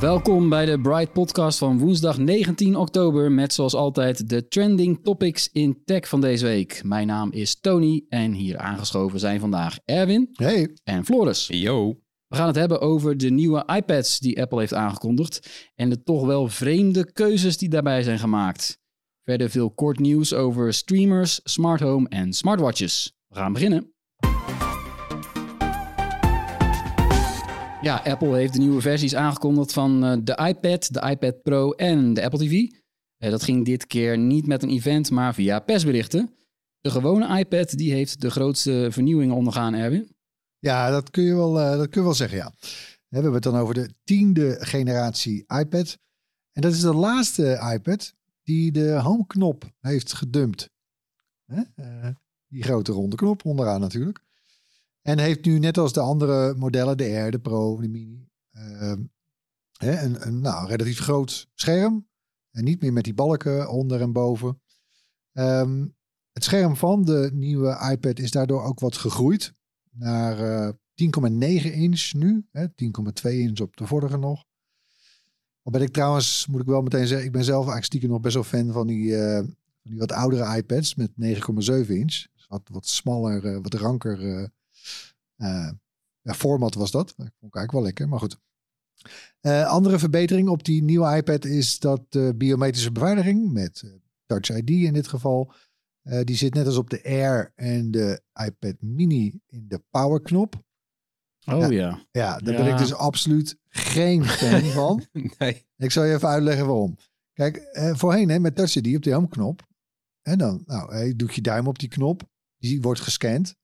Welkom bij de Bright Podcast van woensdag 19 oktober met zoals altijd de trending topics in tech van deze week. Mijn naam is Tony en hier aangeschoven zijn vandaag Erwin Hey. en Floris. Yo. We gaan het hebben over de nieuwe iPads die Apple heeft aangekondigd en de toch wel vreemde keuzes die daarbij zijn gemaakt. Verder veel kort nieuws over streamers, smart home en smartwatches. We gaan beginnen. Ja, Apple heeft de nieuwe versies aangekondigd van eh, de iPad, de iPad Pro en de Apple TV. Eh, dat ging dit keer niet met een event, maar via persberichten. De gewone iPad die heeft de grootste vernieuwingen ondergaan, Erwin. Ja, dat kun je wel, eh, dat kun je wel zeggen, ja. We hebben het dan over de tiende generatie iPad. En dat is de laatste iPad die de home-knop heeft gedumpt. Die grote ronde knop onderaan natuurlijk. En heeft nu net als de andere modellen, de Air, de Pro, de Mini, ehm, een, een nou, relatief groot scherm. En niet meer met die balken onder en boven. Ehm, het scherm van de nieuwe iPad is daardoor ook wat gegroeid naar eh, 10,9 inch nu. hè, 10,2 inch op de vorige nog. Al ben ik trouwens, moet ik wel meteen zeggen, ik ben zelf eigenlijk stiekem nog best wel fan van die, eh, die wat oudere iPads met 9,7 inch. Dus wat, wat smaller, eh, wat ranker ja, format was dat. Dat vond ik eigenlijk wel lekker, maar goed. Eh, andere verbetering op die nieuwe iPad is dat de biometrische beveiliging met eh, Touch ID in dit geval. die zit net als op de Air en de iPad Mini in de powerknop. Oh Ja. ja. Ja, daar Ja. ben ik dus absoluut geen fan van. Nee. Ik zal je even uitleggen waarom. Kijk, voorheen hè, met Touch ID op die home-knop. En dan nou, je doet je duim op die knop. Die wordt gescand.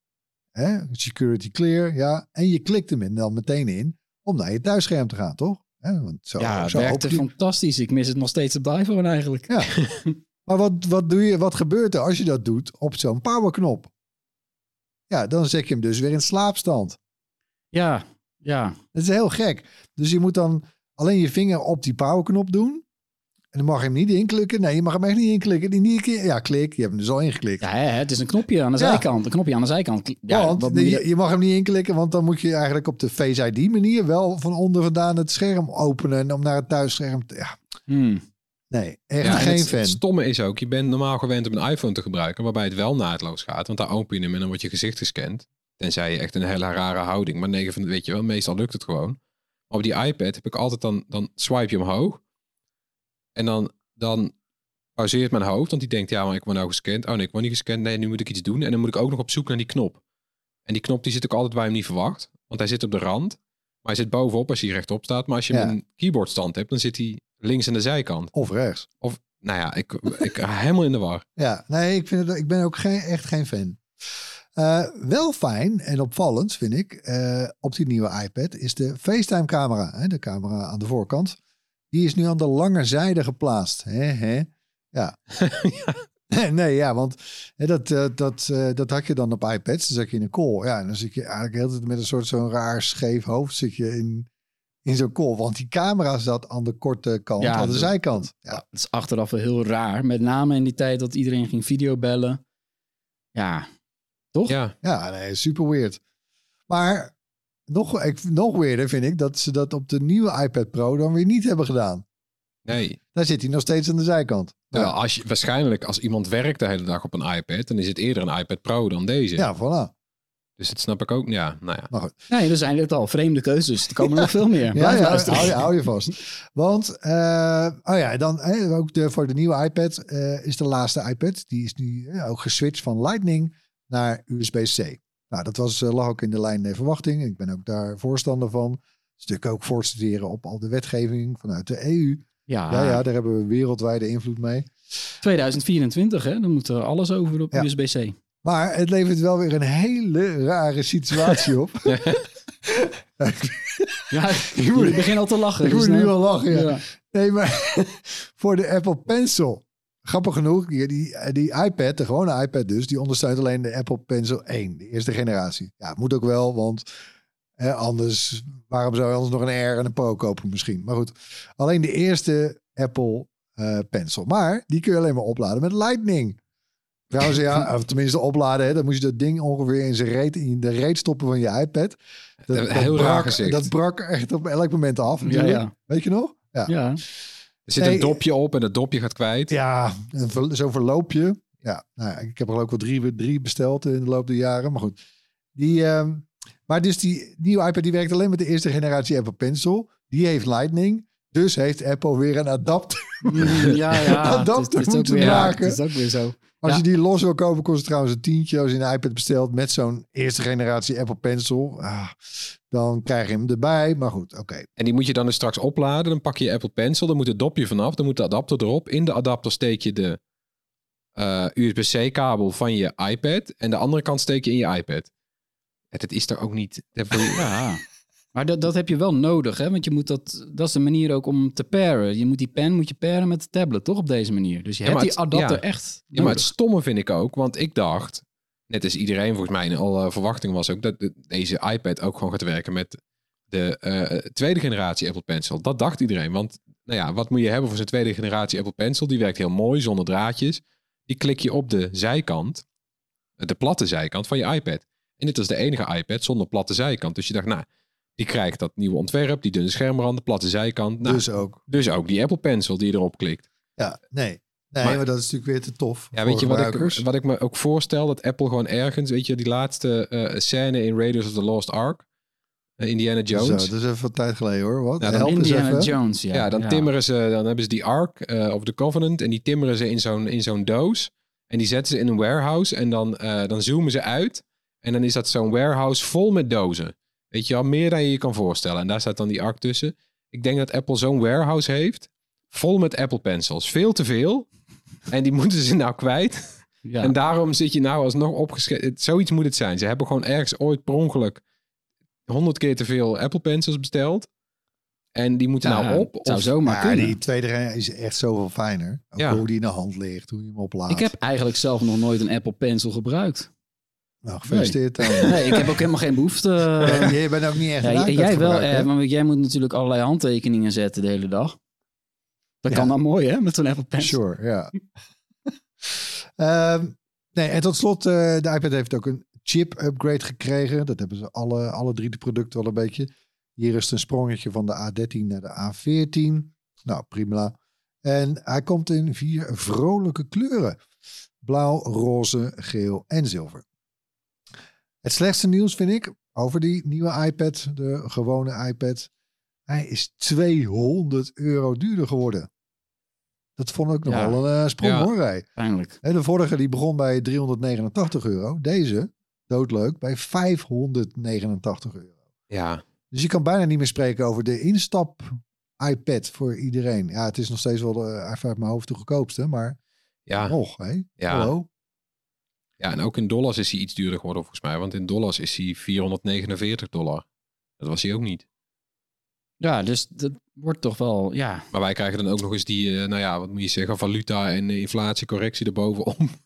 Hè, security clear, ja. En je klikt hem in dan meteen in om naar je thuisscherm te gaan, toch? Hè, want zo, ja, het zo werkte fantastisch. Ik mis het nog steeds op de iPhone eigenlijk. Ja. Maar wat, wat, doe je, wat gebeurt er als je dat doet op zo'n powerknop? Ja, dan zet je hem dus weer in slaapstand. Ja, ja. Dat is heel gek. Dus je moet dan alleen je vinger op die powerknop doen. En dan mag je hem niet inklikken. Nee, je mag hem echt niet inklikken. Die niet, ja, klik. Je hebt hem dus al ingeklikt. Ja, hè, het is een knopje aan de Ja. zijkant. Een knopje aan de zijkant. Ja, want wat moet je je, je mag hem niet inklikken, want dan moet je eigenlijk op de Face ID manier wel van onder vandaan het scherm openen om naar het thuisscherm te... Ja, Hmm. nee, echt Ja, geen het fan. stomme is ook, je bent normaal gewend om een iPhone te gebruiken, waarbij het wel naadloos gaat. Want daar open je hem en dan wordt je gezicht gescand. Tenzij je echt een hele rare houding. Maar 9 van weet je wel, meestal lukt het gewoon. Maar op die iPad heb ik altijd dan, dan swipe je omhoog. En dan, dan pauzeert mijn hoofd, want die denkt, ja, maar ik word nou gescand. Oh nee, ik word niet gescand. Nee, nu moet ik iets doen. En dan moet ik ook nog op zoek naar die knop. En die knop die zit ook altijd waar je hem niet verwacht. Want hij zit op de rand. Maar hij zit bovenop als hij rechtop staat. Maar als je Ja. een keyboardstand hebt, dan zit hij links aan de zijkant. Of rechts. Of, nou ja, ik, ik helemaal in de war. Ja, nee, ik, vind het, ik ben ook geen, echt geen fan. Eh, wel fijn en opvallend vind ik eh, op die nieuwe iPad is de FaceTime camera. Hè, de camera aan de voorkant. Die is nu aan de lange zijde geplaatst. Hè, hè? Ja. nee, ja, want hè, dat, eh, dat, eh, dat had je dan op iPads. Dan zat je in een call. Ja, en dan zit je eigenlijk de hele tijd met een soort zo'n raar scheef hoofd zit je in, in zo'n call. Want die camera zat aan de korte kant, Ja, aan de de- zijkant. Ja, Het is achteraf wel heel raar. Met name in die tijd dat iedereen ging videobellen. Ja, toch? Ja, Ja, nee, super weird. Maar nog, ik, nog weirder vind ik dat ze dat op de nieuwe iPad Pro dan weer niet hebben gedaan. nee. Daar zit hij nog steeds aan de zijkant. Ja, als je, waarschijnlijk als iemand werkt de hele dag op een iPad, dan is het eerder een iPad Pro dan deze. ja voilà. Dus dat snap ik ook. Ja, nou ja. Maar goed. Nee, er zijn dit al vreemde keuzes. Er komen nog veel meer. Ja, ja hou, je, hou je vast. Want, eh, oh ja, dan eh, ook de, voor de nieuwe iPad eh, is de laatste iPad. Die is nu eh, ook geswitcht van Lightning naar USB-C. Nou, dat was, eh, lag ook in de lijn der verwachting. Ik ben ook daar voorstander van. Is natuurlijk ook voor te studeren op al de wetgeving vanuit de EU. Ja, Ja, ja, daar hebben we wereldwijde invloed mee. 2024, hè? Dan moet er alles over op Ja. USB-C. Maar het levert wel weer een hele rare situatie op. Ja, Ik begin al te lachen. ik dus moet nu nou- al lachen, ja. Ja. Nee, maar voor de Apple Pencil. Grappig genoeg, die, die, die iPad, de gewone iPad dus, die ondersteunt alleen de Apple Pencil 1, de eerste generatie. Ja, het moet ook wel, want hè, anders, waarom zou je anders nog een R en een Pro kopen misschien? Maar goed, alleen de eerste Apple eh, Pencil. Maar die kun je alleen maar opladen met Lightning. Trouwens, ja, of tenminste opladen, hè, dan moet je dat ding ongeveer in, zijn reet, in de reet stoppen van je iPad. Dat, heel raar brak, gezicht. dat brak echt op elk moment af. Ja, ja. Weet je nog? Ja. ja. Er zit Nee. een dopje op en dat dopje gaat kwijt. Ja, zo'n verloopje. Ja, nou, ja, ik heb er ik wel drie, drie besteld in de loop der jaren. Maar goed. Die, ehm, maar dus die nieuwe iPad die werkt alleen met de eerste generatie Apple Pencil. Die heeft Lightning. Dus heeft Apple weer een adapter. Mm, Ja, ja. Adapter het is- het is moeten weer- maken. Het is ook weer zo. Als Ja. je die los wil kopen, kost het trouwens een tientje. Als je een iPad bestelt met zo'n eerste generatie Apple Pencil. ah, dan krijg je hem erbij. Maar goed, oké. En die moet je dan dus straks opladen. Dan pak je je Apple Pencil. Dan moet het dopje vanaf. Dan moet de adapter erop. In de adapter steek je de eh, USB-C-kabel van je iPad. En de andere kant steek je in je iPad. Dat is er ook niet. dat Ja. Maar dat, dat heb je wel nodig, hè? Want je moet dat, dat is de manier ook om te pairen. Je moet die pen moet je pairen met de tablet, toch? Op deze manier. Dus je Ja, hebt die adapter ja. echt Ja, maar het stomme vind ik ook. Want ik dacht, net als iedereen volgens mij in alle verwachting was ook, dat de- deze iPad ook gewoon gaat werken met de eh, tweede generatie Apple Pencil. Dat dacht iedereen. Want nou ja, wat moet je hebben voor zijn tweede generatie Apple Pencil? Die werkt heel mooi, zonder draadjes. Die klik je op de zijkant, de platte zijkant van je iPad. En dit was de enige iPad zonder platte zijkant. Dus je dacht, nou, die krijgt dat nieuwe ontwerp, die dunne schermrand, de platte zijkant. Nou, dus ook. dus ook die Apple Pencil die je erop klikt. Ja, nee. Nee, maar, Maar- dat is natuurlijk weer te tof. Ja, voor weet je wat ik, wat ik me ook voorstel? Dat Apple gewoon ergens, weet je, die laatste eh, scène in Raiders of the Lost Ark, eh, Indiana Jones. Zo, dat is even wat tijd geleden hoor. Wat? Ja, dan Indiana even. Jones, ja. ja, dan timmeren ze, dan hebben ze die Ark eh, of the Covenant en die timmeren ze in zo'n in zo'n doos en die zetten ze in een warehouse en dan, eh, dan zoomen ze uit en dan is dat zo'n warehouse vol met dozen. Weet je wel, meer dan je je kan voorstellen. En daar staat dan die Ark tussen. Ik denk dat Apple zo'n warehouse heeft, vol met Apple Pencils. Veel te veel. En die moeten ze nou kwijt. Ja. En daarom zit je nou alsnog opgeschreven. Zoiets moet het zijn. Ze hebben gewoon ergens ooit per ongeluk honderd keer te veel Apple Pencils besteld. En die moeten Ja, nou op. het zou of- zomaar Ja, kunnen. die tweede generatie is echt zoveel fijner. Ook Ja. hoe die in de hand ligt, hoe je hem oplaadt. Ik heb eigenlijk zelf nog nooit een Apple Pencil gebruikt. Nou, gefeliciteerd. Nee, ik heb ook helemaal geen behoefte. Ja, jij bent ook niet echt Ja, jij- wel, eh, maar jij moet natuurlijk allerlei handtekeningen zetten de hele dag. Dat Ja. kan dan mooi, hè, met zo'n Apple Pencil. Sure, ja. Ehm, nee, en tot slot, eh, de iPad heeft ook een chip-upgrade gekregen. Dat hebben ze alle, alle drie de producten wel een beetje. Hier is het een sprongetje van de A13 naar de A14. Nou, prima. En hij komt in vier vrolijke kleuren. Blauw, roze, geel en zilver. Het slechtste nieuws vind ik over die nieuwe iPad, de gewone iPad. Hij is 200 euro duurder geworden. Dat vond ik nog Ja. wel een eh, sprong Ja. hoor. Pijnlijk. De vorige die begon bij 389 euro. Deze, doodleuk, bij 589 euro. Ja, Dus je kan bijna niet meer spreken over de instap iPad voor iedereen. Ja, het is nog steeds wel de, even uit mijn hoofd de goedkoopste, maar ja, nog, hè? Ja. Hallo? Ja. En ook in dollars is hij iets duurder geworden volgens mij. Want in dollars is hij 449 dollar. Dat was hij ook niet. Ja, dus dat wordt toch wel, ja. Maar wij krijgen dan ook nog eens die, eh, nou ja, wat moet je zeggen, valuta en inflatiecorrectie erbovenom.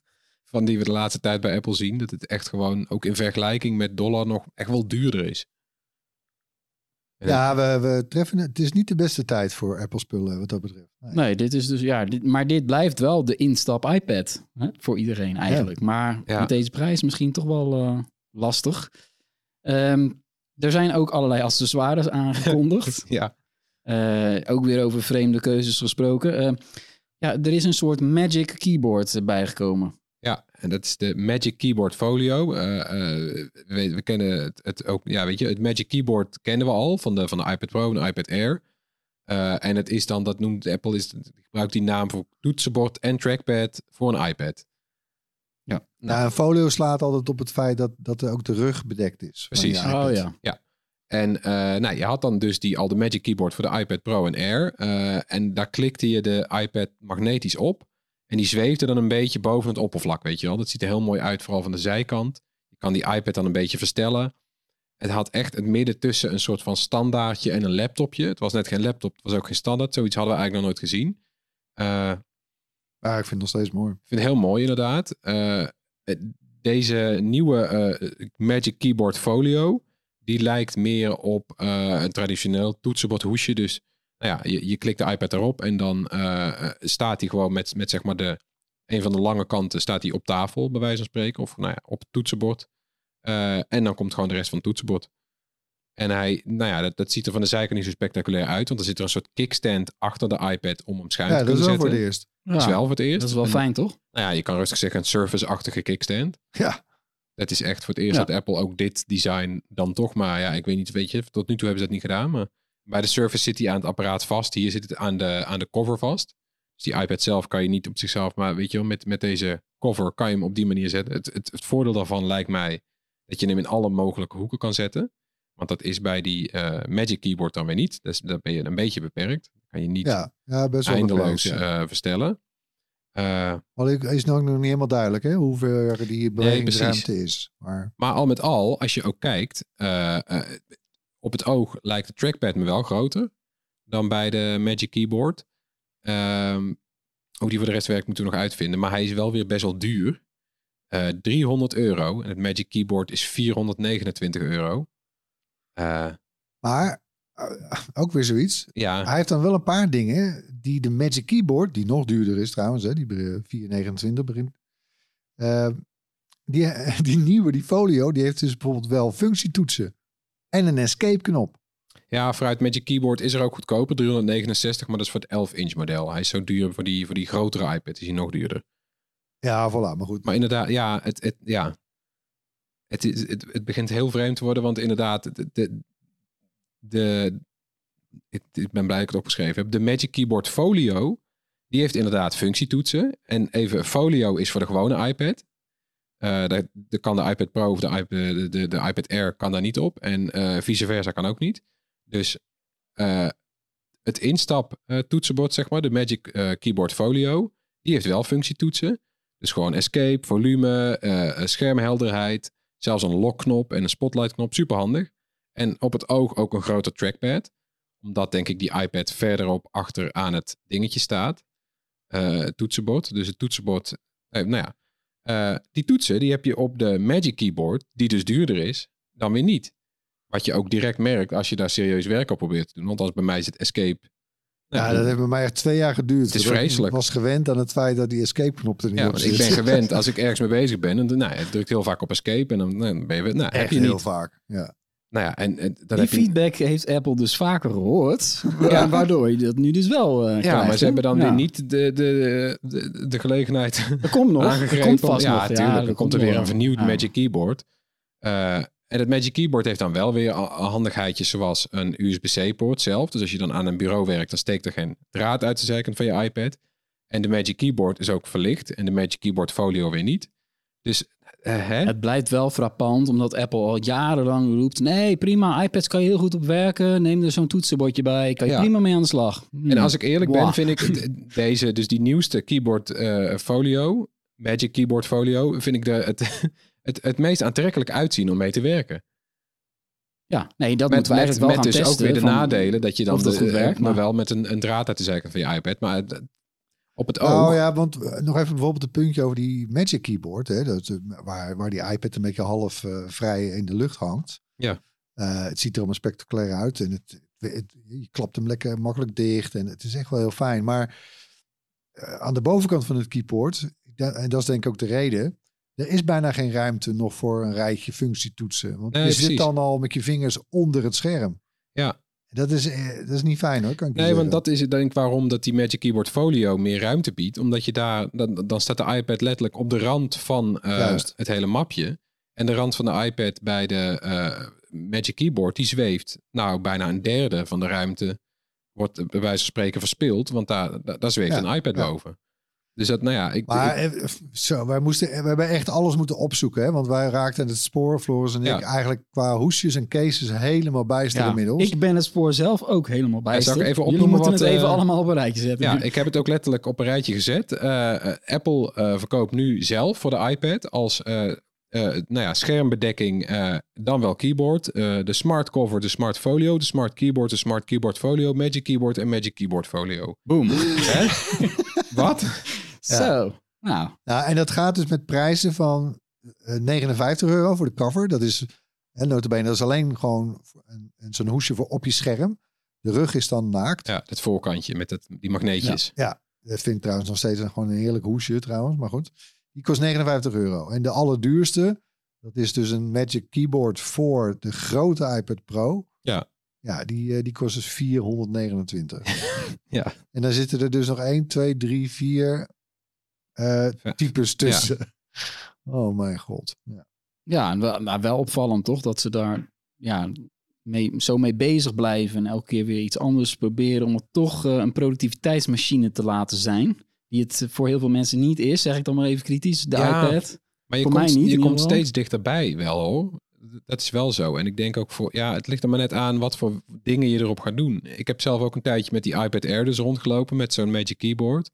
Van die we de laatste tijd bij Apple zien. Dat het echt gewoon, ook in vergelijking met dollar, nog echt wel duurder is. Ja, we, we treffen het. Het is niet de beste tijd voor Apple spullen wat dat betreft. Nee. Nee, dit is dus, ja, dit, maar dit blijft wel de instap iPad hè, voor iedereen eigenlijk. Maar Ja. met deze prijs misschien toch wel eh, lastig. Ehm, er zijn ook allerlei accessoires aangekondigd. Ja, Eh, ook weer over vreemde keuzes gesproken. Eh, ja, er is een soort Magic Keyboard bijgekomen. Ja, en dat is de Magic Keyboard Folio. Eh, eh, we, we kennen het, het ook, ja, weet je, het Magic Keyboard kennen we al van de, van de iPad Pro en de iPad Air. Eh, en het is dan, dat noemt Apple, is, gebruikt die naam voor toetsenbord en trackpad voor een iPad. Ja. Nou, een folio slaat altijd op het feit dat, dat er ook de rug bedekt is. van Precies. Oh ja. En eh, nou, je had dan dus die, al de Magic Keyboard voor de iPad Pro en Air. eh, en daar klikte je de iPad magnetisch op. En die zweefde dan een beetje boven het oppervlak, weet je wel. Dat ziet er heel mooi uit, vooral van de zijkant. Je kan die iPad dan een beetje verstellen. Het had echt het midden tussen een soort van standaardje en een laptopje. Het was net geen laptop, het was ook geen standaard. Zoiets hadden we eigenlijk nog nooit gezien. Eh, Ja, ik vind het nog steeds mooi. ik vind het heel mooi inderdaad. Eh, het- deze nieuwe eh, Magic Keyboard Folio, die lijkt meer op eh, een traditioneel toetsenbordhoesje. Dus nou ja, je, je klikt de iPad erop en dan eh, eh, staat hij gewoon met, met zeg maar de, een van de lange kanten staat hij op tafel, bij wijze van spreken. Of nou ja, op het toetsenbord. Eh, en dan komt gewoon de rest van het toetsenbord. En hij, nou ja, dat, dat ziet er van de zijkant niet zo spectaculair uit. Want er zit er een soort kickstand achter de iPad om hem schuin Ja, te dat is kunnen wel zetten. voor het eerst. Ja, Dat is wel voor het eerst. dat is wel En- fijn, toch? nou ja, je kan rustig zeggen een Surface-achtige kickstand. Ja. Dat is echt voor het eerst Ja. dat Apple ook dit design dan toch maar, ja, ik weet niet, weet je, tot nu toe hebben ze dat niet gedaan, maar bij de Surface zit hij aan het apparaat vast. Hier zit het aan de, aan de cover vast. Dus die iPad zelf kan je niet op zichzelf, maar weet je wel, met, met deze cover kan je hem op die manier zetten. Het, het, het voordeel daarvan lijkt mij dat je hem in alle mogelijke hoeken kan zetten. Want dat is bij die eh, Magic Keyboard dan weer niet. Dus daar ben je een beetje beperkt. Kan je niet Ja, ja best wel eindeloos beperkt, ja. eh, verstellen. Eh, Maar ik- is nog niet helemaal duidelijk hè, hoe ver die bewegingsruimte is. Maar Maar al met al, als je ook kijkt, eh, eh, op het oog lijkt de trackpad me wel groter dan bij de Magic Keyboard. Ehm, hoe die voor de rest werkt moeten we nog uitvinden. Maar hij is wel weer best wel duur. Eh 300 euro. En het Magic Keyboard is 429 euro. Eh, Maar eh, ook weer zoiets. ja, Hij heeft dan wel een paar dingen die de Magic Keyboard, die nog duurder is trouwens, hè, die bij 429 begint. eh, die, die nieuwe, die folio, die heeft dus bijvoorbeeld wel functietoetsen en een escape knop. ja, vooruit Magic Keyboard is er ook goedkoper. 369, maar dat is voor het 11-inch model. Hij is zo duur voor die, voor die grotere iPad. Is hij nog duurder. Ja, voilà, maar goed. Maar inderdaad, ja, het, het, ja. Het, is, het, het begint heel vreemd te worden, want inderdaad, de, de, de, ik, ik ben blij dat ik het opgeschreven heb. De Magic Keyboard Folio, die heeft inderdaad functietoetsen. En even, Folio is voor de gewone iPad. Daar, daar kan de iPad Pro of de iPad, de, de, de iPad Air kan daar niet op. En eh, vice versa kan ook niet. Dus eh, het instap toetsenbord, zeg maar, de Magic Keyboard Folio, die heeft wel functietoetsen. Dus gewoon escape, volume, schermhelderheid, zelfs een lockknop en een spotlightknop. Super handig. En op het oog ook een groter trackpad. Omdat denk ik die iPad verderop achter aan het dingetje staat. Toetsenbord. Dus het toetsenbord, nou ja. Eh, die toetsen die heb je op de Magic Keyboard, die dus duurder is, dan weer niet. Wat je ook direct merkt als je daar serieus werk op probeert te doen. Want als bij mij zit escape. Ja, nou, dat heeft bij mij echt twee jaar geduurd. Het is vreselijk. Ik was gewend aan het feit dat die escape knop er niet Ja, op zit. ik ben gewend als ik ergens mee bezig ben. En, nou, je drukt heel vaak op escape en dan, ben je weer. Nou, heb je heel niet. vaak. Ja. Nou ja, en, en dan Die heb je, feedback heeft Apple dus vaker gehoord. Ja, waardoor je dat nu dus wel eh Ja, maar ze hebben dan Ja. weer niet de, de, de, de gelegenheid Er komt nog. Er komt vast ja, nog. tuurlijk. er er komt er weer een vernieuwd Ja. Magic Keyboard. Eh, en het Magic Keyboard heeft dan wel weer handigheidjes zoals een USB-C-poort zelf. Dus als je dan aan een bureau werkt, dan steekt er geen draad uit de zijkant van je iPad. En de Magic Keyboard is ook verlicht en de Magic Keyboard Folio weer niet. Dus, Het blijft wel frappant, omdat Apple al jarenlang roept... nee, prima, iPads kan je heel goed op werken. Neem er zo'n toetsenbordje bij, kan je Ja. prima mee aan de slag. En als ik eerlijk ben, vind ik deze, dus die nieuwste keyboard eh, folio, Magic Keyboard Folio, vind ik de, het, het, het meest aantrekkelijk uitzien om mee te werken. Ja, nee, dat Met, moeten we met, eigenlijk wel met gaan dus testen. ook weer de van- nadelen dat je dan dat de, goed werkt, eh, maar maar- wel met een, een draad uit de zijkant van je iPad. Maar het- op het oog. Nou ja, want eh, nog even bijvoorbeeld het puntje over die Magic Keyboard. Hè, dat, eh, waar, waar die iPad een beetje half eh, vrij in de lucht hangt. Ja. Het ziet er allemaal spectaculair uit. En het, het- je klapt hem lekker makkelijk dicht. En het is echt wel heel fijn. Maar aan de bovenkant van het keyboard, en dat is denk ik ook de reden. Er is bijna geen ruimte nog voor een rijtje functietoetsen. Want Nee, je precies. zit dan al met je vingers onder het scherm. Ja. Dat is, eh, dat is niet fijn hoor, kan ik je Nee, want dat is denk ik waarom dat die Magic Keyboard Folio meer ruimte biedt. Omdat je daar, dan, dan staat de iPad letterlijk op de rand van eh, het hele mapje. En de rand van de iPad bij de eh, Magic Keyboard, die zweeft nou bijna een derde van de ruimte. Wordt bij wijze van spreken verspild, want daar, daar, daar zweeft Ja, een iPad ja. boven. Dus dat, nou ja, ik, Maar ik- eh, zo, wij, moesten, we hebben echt alles moeten opzoeken. Hè? Want wij raakten het spoor, Floris en ik, Ja. eigenlijk qua hoesjes en cases helemaal bijster Ja, inmiddels. ik ben het spoor zelf ook helemaal bij. zal ik even Jullie opnoemen moeten wat, het even eh, allemaal op een rijtje zetten. ja, ik heb het ook letterlijk op een rijtje gezet. Eh, Apple eh, verkoopt nu zelf voor de iPad als eh, eh, nou ja, schermbedekking, eh, dan wel keyboard. eh, de Smart Cover, de Smart Folio, de Smart Keyboard, de Smart Keyboard Folio, Magic Keyboard en Magic Keyboard Folio. Boom. Wat? Zo. Nou, Nou, en dat gaat dus met prijzen van eh, 59 euro voor de cover. Dat is, hè, notabene, dat is alleen gewoon een, een- zo'n hoesje voor op je scherm. De rug is dan naakt. Ja, het voorkantje met het, die magneetjes. Dat vind ik trouwens nog steeds een, gewoon een heerlijk hoesje trouwens, maar goed. Die kost 59 euro. En de allerduurste, dat is dus een Magic Keyboard voor de grote iPad Pro. Ja. Ja, die, eh, die kost dus 429. Ja. En dan zitten er dus nog 1, 2, 3, 4 eh, types tussen. Oh mijn god. Ja. ja, en wel, maar wel opvallend toch dat ze daar ja, mee, zo mee bezig blijven en elke keer weer iets anders proberen om het toch eh, een productiviteitsmachine te laten zijn. Die het voor heel veel mensen niet is, zeg ik dan maar even kritisch. De Ja. iPad. Maar je Voor komt, mij niet, in je komt steeds dichterbij wel hoor. Dat is wel zo. En ik denk ook voor, ja, het ligt er maar net aan wat voor dingen je erop gaat doen. Ik heb zelf ook een tijdje met die iPad Air dus rondgelopen met zo'n Magic Keyboard.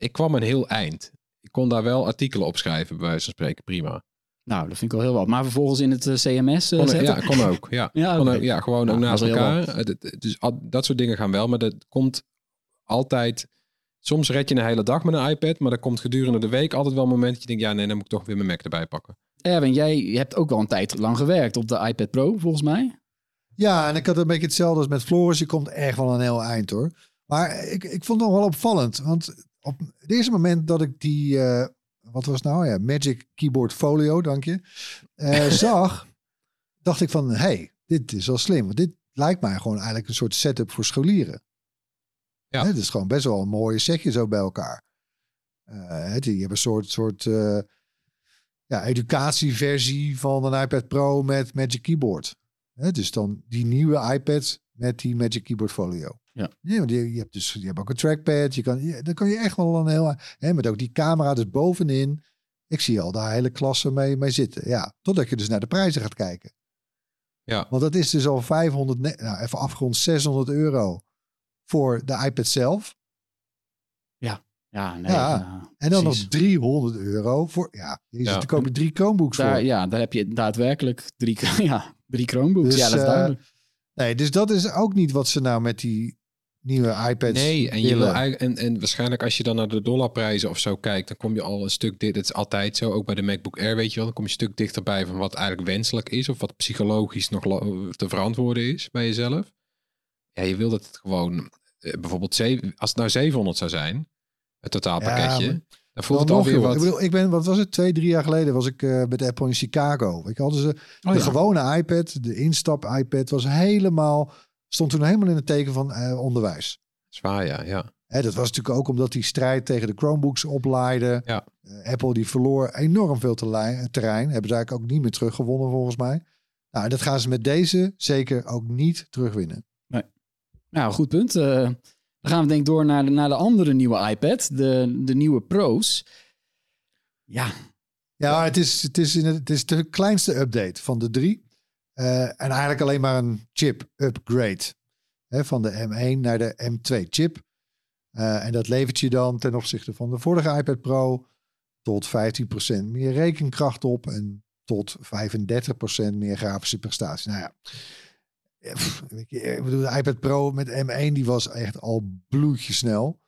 Ik kwam een heel eind. Ik kon daar wel artikelen op schrijven, bij wijze van spreken, prima. Nou, dat vind ik wel heel wat. Maar vervolgens in het eh, CMS eh, Kon, zetten. ja, kon ook. Ja, Ja, kon ook, ja gewoon Ja, ook naast elkaar. Eh, dat- Dus dat soort dingen gaan wel, maar dat komt altijd... Soms red je een hele dag met een iPad, maar er komt gedurende de week altijd wel een moment dat je denkt, ja nee, dan moet ik toch weer mijn Mac erbij pakken. Erwin, jij hebt ook wel een tijd lang gewerkt op de iPad Pro, volgens mij. Ja, en ik had een beetje hetzelfde als met Floris. Je komt echt wel een heel eind hoor. Maar ik, ik vond het nog wel opvallend. Want op het eerste moment dat ik die, eh, wat was nou? Ja, Magic Keyboard Folio, dank je. eh, zag, dacht ik van, hey, dit is wel slim. Want dit lijkt mij gewoon eigenlijk een soort setup voor scholieren. Ja. Het is gewoon best wel een mooie setje zo bij elkaar. Het- je hebt een soort, soort ja, educatieversie van een iPad Pro met Magic Keyboard. Hè, dus dan die nieuwe iPad met die Magic Keyboard Folio. Ja. want je, je hebt dus je hebt ook een trackpad. Je kan, je, dan kan je echt wel een heel... Hè, met ook die camera dus bovenin. Ik zie al daar hele klassen mee, mee zitten. Ja, totdat je dus naar de prijzen gaat kijken. Ja. Want dat is dus al 500, ne- nou even afgerond 600 euro voor de iPad zelf. Ja, nee. Ja, ja, En dan nog 300 euro voor, ja, jezus, Ja. dan koop je drie Chromebooks Daar, voor. ja, daar heb je daadwerkelijk drie, ja, drie Chromebooks. Dus, ja, dat is eh, duidelijk. Nee, dus dat is ook niet wat ze nou met die nieuwe iPads Nee, en, je wil, eigenlijk- en, en waarschijnlijk als je dan naar de dollarprijzen of zo kijkt, dan kom je al een stuk dit. Het is altijd zo, ook bij de MacBook Air, weet je wel, dan kom je een stuk dichterbij van wat eigenlijk wenselijk is of wat psychologisch nog te verantwoorden is bij jezelf. Ja, je wil dat het gewoon, eh, bijvoorbeeld, zeven- als het nou 700 zou zijn, het totaalpakketje, Ja, dan voelt het alweer wat. Ik bedoel, ik ben, wat was het, twee, drie jaar geleden was ik eh, met Apple in Chicago. Ik hadden ze Oh, de ja. gewone iPad, de instap iPad was helemaal, stond toen helemaal in het teken van eh, onderwijs. Zwaar, ja, ja. Hè, dat was natuurlijk ook omdat die strijd tegen de Chromebooks oplaaide. Ja. Eh, Apple die verloor enorm veel terrein, terrein. Hebben ze eigenlijk ook niet meer teruggewonnen volgens mij. Nou, dat gaan ze met deze zeker ook niet terugwinnen. Nou, goed punt. Eh, dan gaan we denk ik door naar de, naar de andere nieuwe iPad, de, de nieuwe Pro's. Ja, Ja, het is, het, is in het, het is de kleinste update van de drie. Eh, en eigenlijk alleen maar een chip upgrade. Hè, van de M1 naar de M2 chip. Eh, en dat levert je dan ten opzichte van de vorige iPad Pro tot 15% meer rekenkracht op en tot 35% meer grafische prestatie. Nou ja, eh, ik bedoel, de iPad Pro met M1 die was echt al bloedje snel.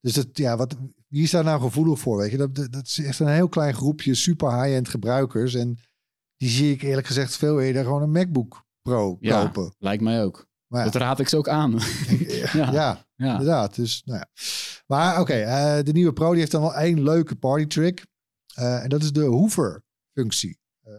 Dus dat, ja, wat, wie is daar nou gevoelig voor? Weet je? Dat, dat, dat is echt een heel klein groepje super high-end gebruikers. En die zie ik eerlijk gezegd veel eerder gewoon een MacBook Pro Ja. kopen. lijkt mij ook. Maar Dat raad ik ze ook aan. ja, ja. ja, inderdaad. Dus, nou ja. Maar oké, eh, de nieuwe Pro die heeft dan wel één leuke party trick. Eh, en dat is de Hoover-functie. Eh,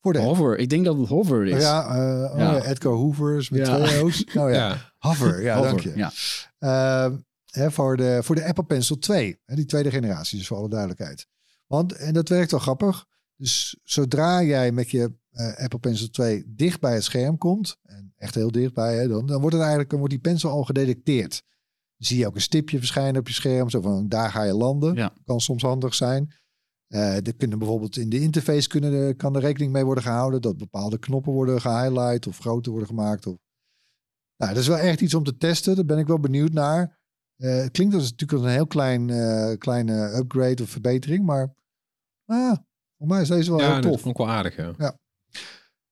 voor de Hover. Ik denk dat het Hover is. Ja, eh, oh Ja. Edgar Hoovers met twee O's. Nou ja, Hover. Ja, Hover, dank je. Ja. Ehm, hè, voor, de, voor de Apple Pencil 2. Hè, die tweede generatie, dus voor alle duidelijkheid. Want, en dat werkt wel grappig. Dus zodra jij met je eh, Apple Pencil 2 dicht bij het scherm komt, en echt heel dichtbij, hè, dan, dan wordt het eigenlijk dan wordt die pencil al gedetecteerd. zie je ook een stipje verschijnen op je scherm. Zo van, daar ga je landen. Ja. Kan soms handig zijn. Eh er kunnen bijvoorbeeld in de interface kunnen, kan er rekening mee worden gehouden dat bepaalde knoppen worden gehighlight of groter worden gemaakt. Of... Nou, dat is wel echt iets om te testen. Daar ben ik wel benieuwd naar. Eh, het klinkt als natuurlijk als een heel klein, kleine upgrade of verbetering, maar ah, voor mij is deze wel ja, heel dat tof. vond ik wel aardig, ja.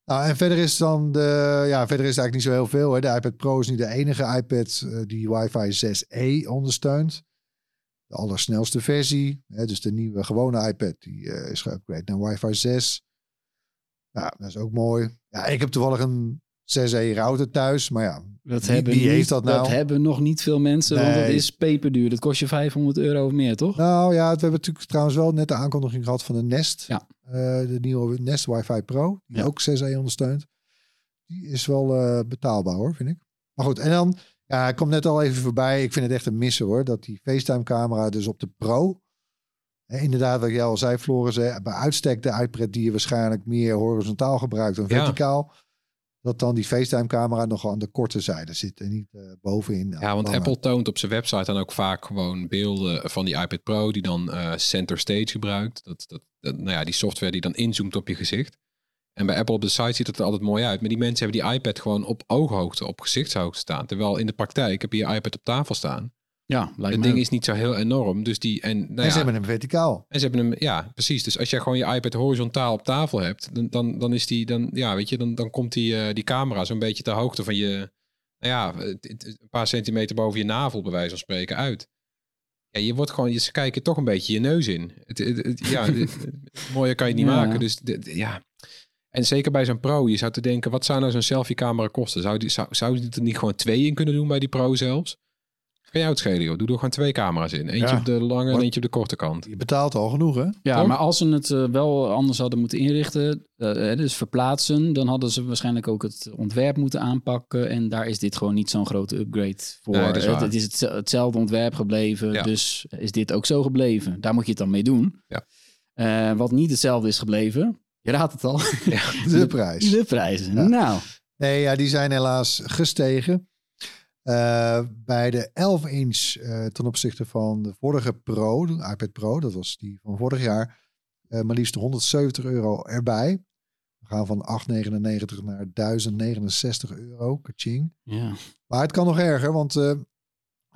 Nou, en verder is dan de, ja, verder is eigenlijk niet zo heel veel. Hè. De iPad Pro is niet de enige iPad eh, die Wi-Fi 6E ondersteunt. De allersnelste versie, hè, dus de nieuwe gewone iPad, die eh, is geüpgrade naar Wi-Fi 6. Ja, dat is ook mooi. Ja, ik heb toevallig een 6E router thuis, maar ja, Dat Wie- hebben wie heeft dat nou? hebben nog niet veel mensen, want dat is peperduur. Dat kost je 500 euro of meer, toch? Nou ja, we hebben natuurlijk trouwens wel net de aankondiging gehad van de Nest. Ja. Eh, de nieuwe Nest Wi-Fi Pro, die Ja. ook 6E ondersteunt. Die is wel eh, betaalbaar hoor, vind ik. Maar goed, en dan, ja, ik kom net al even voorbij. Ik vind het echt een missen hoor, dat die FaceTime camera dus op de Pro... inderdaad, wat jij al zei, Floris, bij uitstek de iPad die je waarschijnlijk meer horizontaal gebruikt dan Ja. Dat dan die FaceTime camera nog aan de korte zijde zit en niet eh, bovenin. Ja, want lange. Apple toont op zijn website dan ook vaak gewoon beelden van die iPad Pro die dan eh, center stage gebruikt. Dat, dat, dat, nou ja, die software die dan inzoomt op je gezicht. En bij Apple op de site ziet het er altijd mooi uit. Maar die mensen hebben die iPad gewoon op ooghoogte, op gezichtshoogte staan. Terwijl in de praktijk heb je je iPad op tafel staan. Ja, lijkt Het ding is niet zo heel enorm. Dus die, en, nou en ja, ze hebben hem verticaal. en ze hebben hem, ja, precies. Dus als jij gewoon je iPad horizontaal op tafel hebt, dan, dan, dan is die, dan, ja, weet je, dan, dan komt die, eh, die camera zo'n beetje ter hoogte van je, nou ja, het- een paar centimeter boven je navel, bij wijze van spreken, uit. Ja, je wordt gewoon, je, ze kijken toch een beetje je neus in. Het, het, het- ja, mooier kan je het niet Ja. maken. Dus de- de- ja. En zeker bij zo'n Pro, je zou te denken, wat zou nou zo'n selfie-camera kosten? Zou die, zou, zou die er niet gewoon twee in kunnen doen bij die Pro zelfs? Kan jou het schelen, joh. Doe er gewoon twee camera's in. Eentje Ja. op de lange en eentje op de korte kant. Je betaalt al genoeg hè? Ja, Toch? maar als ze het eh, wel anders hadden moeten inrichten, eh, eh, dus verplaatsen, dan hadden ze waarschijnlijk ook het ontwerp moeten aanpakken. En daar is dit gewoon niet zo'n grote upgrade voor. Nee, is het, is het- hetzelfde ontwerp gebleven, Ja. dus is dit ook zo gebleven. Daar moet je het dan mee doen. Ja. Eh, wat niet hetzelfde is gebleven, je raadt het al, De prijs. de prijzen. Ja. Nou, Nee, ja, die zijn helaas gestegen. Eh, bij de 11 inch eh, ten opzichte van de vorige Pro, de iPad Pro, dat was die van vorig jaar, eh, maar liefst 170 euro erbij. We gaan van 8,99 naar 1069 euro, kaching. ja. Maar het kan nog erger, want eh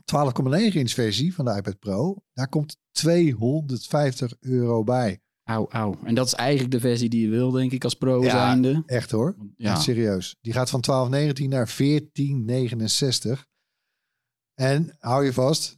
12,9 inch versie van de iPad Pro, daar komt 250 euro bij. Auw, auw. En dat is eigenlijk de versie die je wil, denk ik, als pro Ja. zijnde. Echt hoor. Ja. Echt serieus. Die gaat van 12,19 naar 14,69. En hou je vast.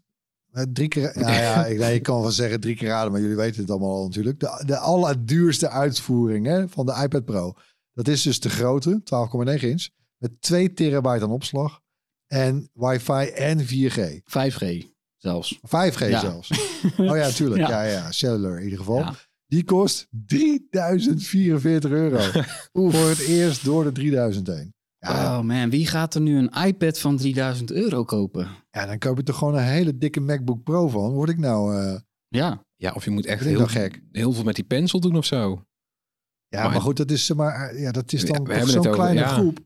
eh, Drie keer, nou ja, ik, nee, ik kan wel zeggen drie keer raden, maar jullie weten het allemaal al natuurlijk. De, de allerduurste uitvoering hè, van de iPad Pro. Dat is dus de grote, 12,9 inch. Met 2 terabyte aan opslag. En wifi en 4G. 5G zelfs. 5G Ja. zelfs. Oh ja, tuurlijk. Ja. Ja, ja, cellular in ieder geval. Ja. Die kost 3044 euro. Voor het eerst door de 3000 heen. Ja, Oh man, wie gaat er nu een iPad van 3000 euro kopen? ja, dan koop je toch gewoon een hele dikke MacBook Pro van. Word ik nou... eh, Ja, Ja, of je moet echt heel, wel gek. heel veel met die pencil doen of zo. ja, Maar- maar, goed, dat is, maar, eh, ja, dat is Ja, dan hebben zo'n kleine ja. groep.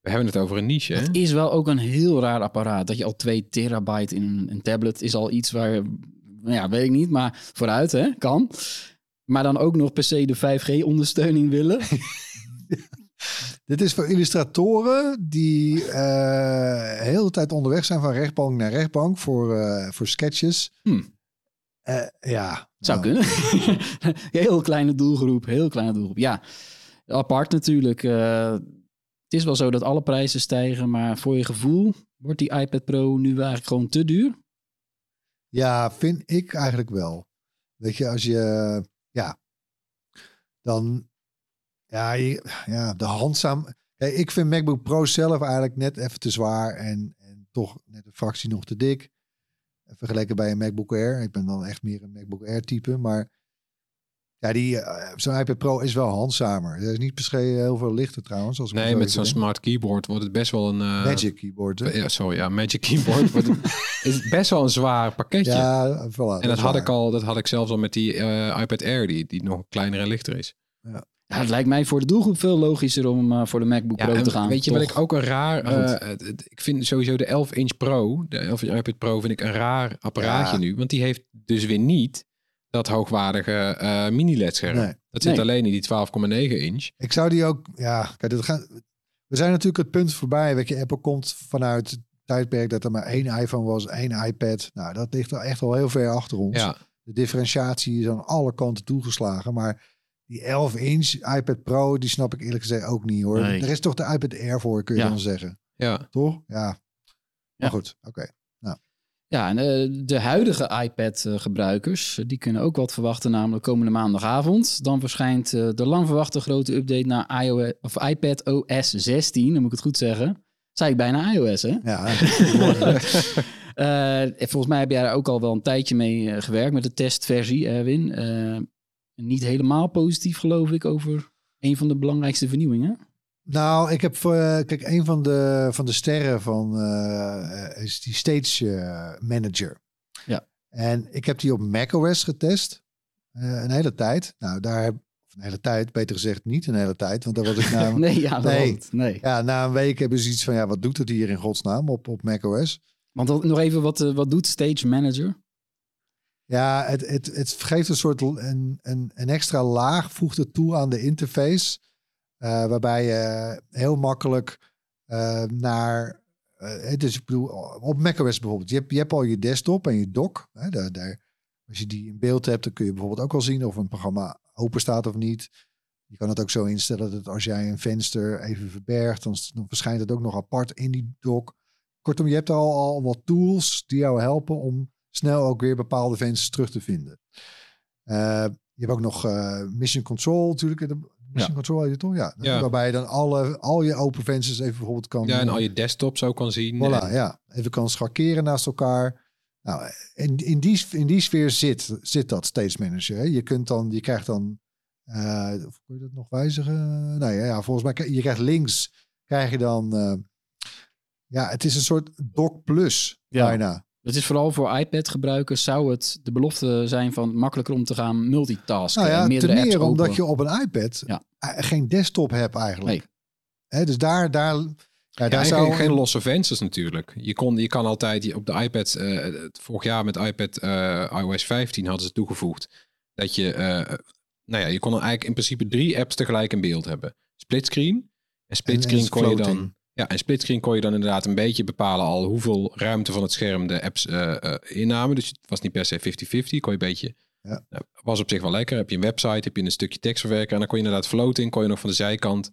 We hebben het over een niche, hè? het is wel ook een heel raar apparaat. Dat je al 2 terabyte in een, een tablet is al iets waar, nou ja, weet ik niet, maar vooruit hè, kan. Maar dan ook nog per se de 5G ondersteuning willen. Dit is voor illustratoren die eh heel de hele tijd onderweg zijn van rechtbank naar rechtbank voor, eh, voor sketches. Hmm. Eh, ja. Zou nou, kunnen. heel kleine doelgroep, heel kleine doelgroep. Ja, apart natuurlijk. Eh, het is wel zo dat alle prijzen stijgen, maar voor je gevoel wordt die iPad Pro nu eigenlijk gewoon te duur. Ja, vind ik eigenlijk wel. Weet je, als je, dan, ja, ja de handzaam. Ik vind MacBook Pro zelf eigenlijk net even te zwaar en, en toch net een fractie nog te dik. Vergeleken bij een MacBook Air. Ik ben dan echt meer een MacBook Air type, maar ja, die, eh, zo'n iPad Pro is wel handzamer. Er is niet per se heel veel lichter trouwens. Als ik Nee, met zo zo'n smart keyboard wordt het best wel een... eh, Magic keyboard. hè? Ja, sorry, ja, Magic Keyboard. wordt het, is best wel een zwaar pakketje. Ja, voilà, en dat had waar. ik al, dat had ik zelfs al met die eh, iPad Air, die, die nog kleiner en lichter is. Ja, het lijkt mij voor de doelgroep veel logischer om eh, voor de MacBook Ja, Pro te gaan. Weet je toch? wat ik ook een raar... Eh, ik vind sowieso de 11 inch Pro, de 11 inch iPad Pro, vind ik een raar apparaatje Ja. nu. Want die heeft dus weer niet dat hoogwaardige eh mini-LED scherm. Nee. Dat zit Nee. alleen in die 12,9 inch. Ik zou die ook, ja, kijk, dat gaat, we zijn natuurlijk het punt voorbij. Weet je, Apple komt vanuit het tijdperk dat er maar één iPhone was, één iPad. Nou, dat ligt er echt al heel ver achter ons. Ja, De differentiatie is aan alle kanten toegeslagen. Maar die 11 inch iPad Pro, die snap ik eerlijk gezegd ook niet hoor. Nee. Er is toch de iPad Air voor, kun je Ja. dan zeggen. ja. Toch? Ja. Maar Ja. goed, oké. Ja, en eh, de huidige iPad-gebruikers, die kunnen ook wat verwachten, namelijk komende maandagavond. Dan verschijnt eh, de lang verwachte grote update naar iOS, of iPad OS 16, dan moet ik het goed zeggen. Zei ik bijna iOS, hè? Ja, Eh, en volgens mij heb jij daar ook al wel een tijdje mee eh, gewerkt met de testversie, Erwin. Eh, niet helemaal positief, geloof ik, over een van de belangrijkste vernieuwingen. Nou, ik heb voor, eh, kijk, een van de, van de sterren van eh, is die Stage eh, Manager. Ja. En ik heb die op macOS getest. een hele tijd. Nou, daar heb een hele tijd, beter gezegd niet een hele tijd, want daar was ik na, Nee, ja, Nee. nee. ja, na een week hebben ze iets van, ja, wat doet het hier in godsnaam op, op macOS? Want dat- nog even, wat, wat doet Stage Manager? Ja, het, het, het geeft een soort een, een, een extra laag, voegt het toe aan de interface. Eh, waarbij je heel makkelijk eh, naar. eh, dus ik bedoel, op macOS bijvoorbeeld. Je hebt, je hebt al je desktop en je dock. Hè, daar, daar, als je die in beeld hebt, dan kun je bijvoorbeeld ook wel zien of een programma open staat of niet. Je kan het ook zo instellen dat als jij een venster even verbergt, dan, verschijnt het ook nog apart in die dock. Kortom, je hebt al, al wat tools die jou helpen om snel ook weer bepaalde vensters terug te vinden. Je hebt ook nog Mission Control natuurlijk. Mission Control heet het toch? Ja. Ja. Waarbij je dan alle, al je open vensters even bijvoorbeeld kan... ja, en al je desktops ook kan zien. Voilà, En- ja. Even kan schakeren naast elkaar. Nou, in, in, die, in die sfeer zit, zit dat Stage Manager. Hè. Je kunt dan, je krijgt dan, eh of kun je dat nog wijzigen? Nee, ja, volgens mij, krijg- je krijgt links, krijg je dan, eh, ja, het is een soort Doc Plus, Ja. bijna. Het is vooral voor iPad-gebruikers zou het de belofte zijn van makkelijker om te gaan multitasken. Nou en ja, meerdere ten meer apps omdat open. je op een iPad Ja. eh, geen desktop hebt eigenlijk. Nee. Dus daar, daar, ja, Ja, daar en zou geen, geen losse vensters natuurlijk. Je, kon, je kan altijd je- op de iPad, eh, vorig jaar met iPad eh, iOS 15 hadden ze toegevoegd dat je, eh, nou ja, je kon dan eigenlijk in principe drie apps tegelijk in beeld hebben. Splitscreen. En splitscreen en kon je dan. Ja, en splitscreen kon je dan inderdaad een beetje bepalen al hoeveel ruimte van het scherm de apps eh, eh, innamen. Dus het was niet per se 50-50, kon je een beetje, Ja. nou, was op zich wel lekker. Heb je een website, heb je een stukje tekstverwerker en dan kon je inderdaad floating, kon je nog van de zijkant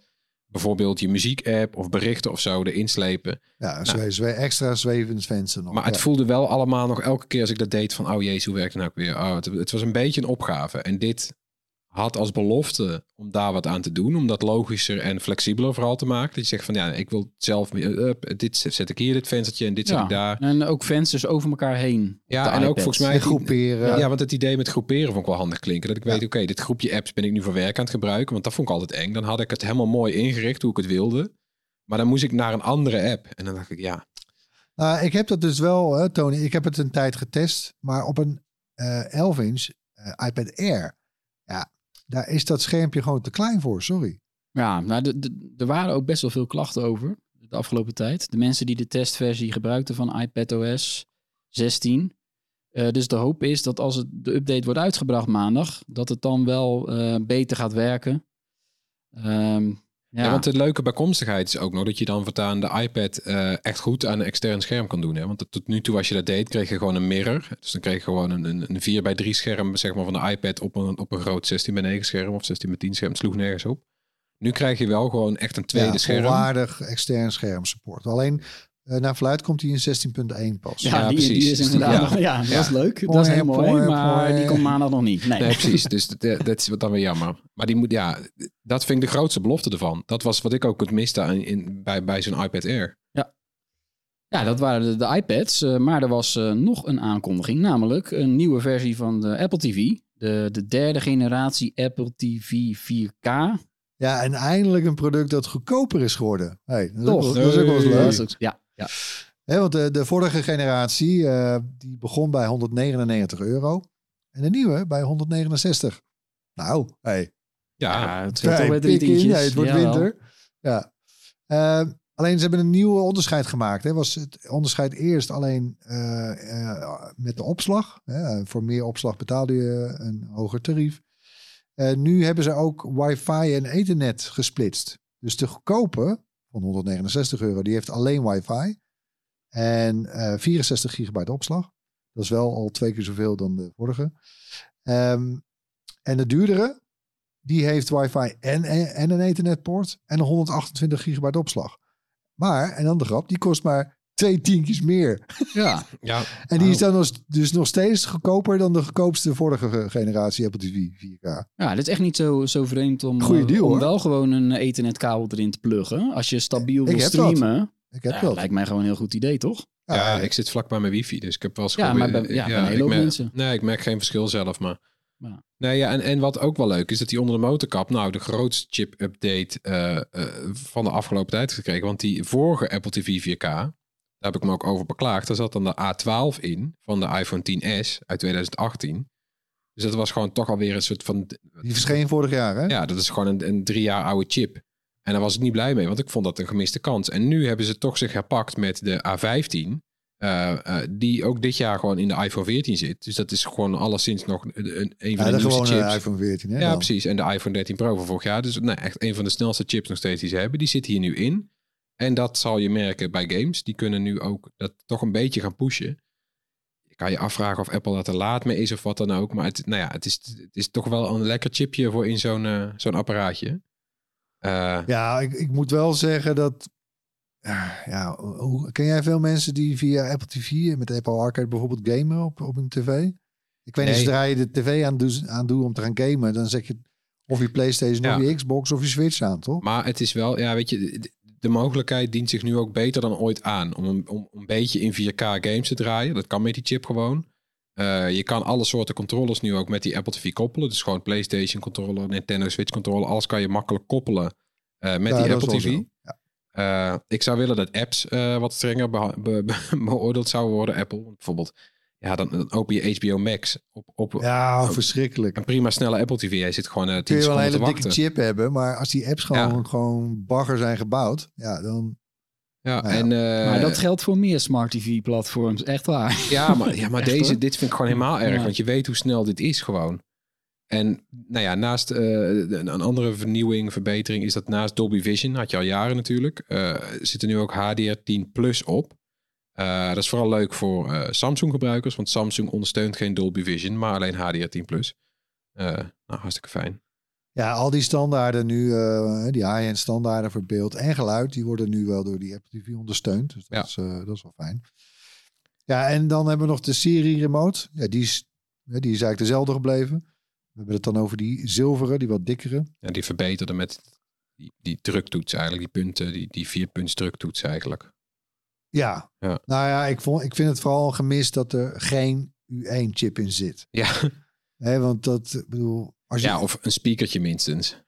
bijvoorbeeld je muziek-app of berichten of zo erin slepen. ja, zwe- zwe- extra zwevend venster nog. Maar het voelde wel allemaal nog elke keer als ik dat deed van, oh jezus, hoe werkt het nou weer? Oh, het, het was een beetje een opgave. En dit had als belofte om daar wat aan te doen, om dat logischer en flexibeler vooral te maken. Dat je zegt van, ja, ik wil zelf, uh, dit zet ik hier, dit venstertje en dit zet ik daar. En ook vensters over elkaar heen. Ja, en ook volgens mij... En groeperen. Ja, want het idee met groeperen vond ik wel handig klinken. Dat ik weet, Ja. oké, dit groepje apps ben ik nu voor werk aan het gebruiken. Want dat vond ik altijd eng. Dan had ik het helemaal mooi ingericht hoe ik het wilde. Maar dan moest ik naar een andere app. En dan dacht ik, ja, Nou, ik heb dat dus wel, hè, Tony. Ik heb het een tijd getest. Maar op een eh 11 inch eh, iPad Air. Ja, daar is dat schermpje gewoon te klein voor. Sorry. Ja, nou, er waren ook best wel veel klachten over de afgelopen tijd. De mensen die de testversie gebruikten van iPadOS 16. Eh, dus de hoop is dat als het, de update wordt uitgebracht maandag, dat het dan wel eh, beter gaat werken. Ehm, ja, Ja. want de leuke bijkomstigheid is ook nog dat je dan voortaan de iPad eh, echt goed aan een extern scherm kan doen. Hè? Want tot nu toe als je dat deed, kreeg je gewoon een mirror. Dus dan kreeg je gewoon een, een, een 4 bij 3 scherm zeg maar, van de iPad op een, op een groot 16 bij 9 scherm of 16 bij 10 scherm. Het sloeg nergens op. Nu krijg je wel gewoon echt een tweede ja, scherm. volwaardig extern scherm support. Alleen eh, naar verluid komt hij in 16.1 pas. ja, ja, die, die precies. is inderdaad Ja. nog- ja, dat Ja. is leuk. Dat is heel mooi, mooi, maar mooi. die komt maandag nog niet. Nee. Nee, precies. Dus dat, eh, dat is wat dan weer jammer. Maar die moet, ja, dat vind ik de grootste belofte ervan. Dat was wat ik ook het miste aan, in, bij, bij zo'n iPad Air. Ja, dat waren de, de iPads. eh, maar er was eh, nog een aankondiging, namelijk een nieuwe versie van de Apple TV. De, de derde generatie Apple TV 4K. Ja, en eindelijk een product dat goedkoper is geworden. Hey, dat, is ook Toch? wel- dat is ook wel eens leuk. Ja, ja. Hè, want de, de vorige generatie eh, die begon bij 199 euro. En de nieuwe bij 169. Nou, hey, Ja, het scheelt toch drie tientjes. Nee, het wordt winter. Ja. Eh, alleen ze hebben een nieuw onderscheid gemaakt. Hè. Was het onderscheid eerst alleen eh, eh, met de opslag. Hè. Voor meer opslag betaalde je een hoger tarief. Eh, nu hebben ze ook wifi en ethernet gesplitst. Dus de goedkope van 169 euro, die heeft alleen wifi. En eh 64 gigabyte opslag. Dat is wel al twee keer zoveel dan de vorige. Ehm, en de duurdere, die heeft wifi en, en een ethernetpoort en een 128 gigabyte opslag. Maar, en dan de grap, die kost maar twee tientjes meer. Ja, ja. En die is dan nog- dus nog steeds goedkoper dan de goedkoopste vorige generatie Apple TV 4K. ja dit is echt niet zo, zo vreemd om, Goeie eh, deal, om hoor. wel gewoon een ethernetkabel erin te pluggen. Als je stabiel Ik wil heb dat. streamen, Ik heb ja, dat. lijkt mij gewoon een heel goed idee, toch? Ja, ik zit vlak bij mijn wifi, dus ik heb wel eens Ja, maar bij- ja, bij een hele ik hoop merk- mensen. Nee, ik merk geen verschil zelf, maar... Ja. Nee, ja, en, en wat ook wel leuk is, dat die onder de motorkap nou de grootste chip-update eh, eh, van de afgelopen tijd gekregen. Want die vorige Apple TV 4K, daar heb ik me ook over beklaagd, daar zat dan de A12 in van de iPhone 10s uit 2018. Dus dat was gewoon toch alweer een soort van... Die verscheen vorig jaar, hè? Ja, dat is gewoon een, een drie jaar oude chip. En daar was ik niet blij mee, want ik vond dat een gemiste kans. En nu hebben ze toch zich herpakt met de A15. eh, eh, die ook dit jaar gewoon in de iPhone 14 zit. Dus dat is gewoon alleszins nog een, een, Ja, van de, de nieuwste chips. iPhone 14, hè? ja, dan. precies. En de iPhone 13 Pro van vorig jaar. Dus nee, echt een van de snelste chips nog steeds die ze hebben. Die zit hier nu in. En dat zal je merken bij games. Die kunnen nu ook dat toch een beetje gaan pushen. Je kan je afvragen of Apple dat er laat mee is of wat dan ook. Maar het, nou ja, het, is, het is toch wel een lekker chipje voor in zo'n eh, zo'n apparaatje. Eh, Ja, ik, ik moet wel zeggen dat. ah, Ja, hoe, ken jij veel mensen die via Apple TV met Apple Arcade bijvoorbeeld gamen op, op hun tv? Ik weet niet, Nee. zodra je de tv aan doet aan doet om te gaan gamen, dan zet je of je PlayStation Ja. of je Xbox of je Switch aan, toch? Maar het is wel, ja, weet je, de, mogelijkheid dient zich nu ook beter dan ooit aan om een, om een beetje in 4K games te draaien. Dat kan met die chip gewoon. Eh, je kan alle soorten controllers nu ook met die Apple TV koppelen. Dus gewoon PlayStation controller, Nintendo Switch controller, alles kan je makkelijk koppelen eh, met Ja, die Apple TV. Ja. Eh, ik zou willen dat apps wat strenger beha- be- be- beoordeeld zouden worden, Apple. Bijvoorbeeld, ja, dan, dan open je HBO Max op, op Ja, verschrikkelijk. een prima snelle Apple TV. Hij zit gewoon eh 10 Kun je wel een seconden hele te dikke wachten. chip hebben, maar als die apps gewoon, Ja. gewoon bagger zijn gebouwd, ja, dan. Ja, Nou ja. en, eh, maar dat geldt voor meer smart TV-platforms, echt waar. Ja, maar, ja, maar Echt, deze, hoor. dit vind ik gewoon helemaal erg. Ja. Want je weet hoe snel dit is gewoon. En nou ja, naast eh, een andere vernieuwing, verbetering is dat naast Dolby Vision, had je al jaren natuurlijk, eh, zit er nu ook HDR10 Plus op. Eh, dat is vooral leuk voor eh, Samsung gebruikers, want Samsung ondersteunt geen Dolby Vision, maar alleen HDR10 Plus. Eh, nou, hartstikke fijn. Ja, al die standaarden nu, die high-end standaarden voor beeld en geluid, die worden nu wel door die Apple TV ondersteund. Dus dat, Ja. is, dat is wel fijn. Ja, en dan hebben we nog de serie remote. Ja, die is, die is eigenlijk dezelfde gebleven. We hebben het dan over die zilveren, die wat dikkere. Ja, die verbeterde met die, die druktoets eigenlijk, die punten, die, die vier punts druktoets eigenlijk. Ja. Ja. nou ja, ik, vond, ik vind het vooral gemist dat er geen U1-chip in zit. Ja, Hè, want dat, bedoel, als je, ja of een speakertje minstens.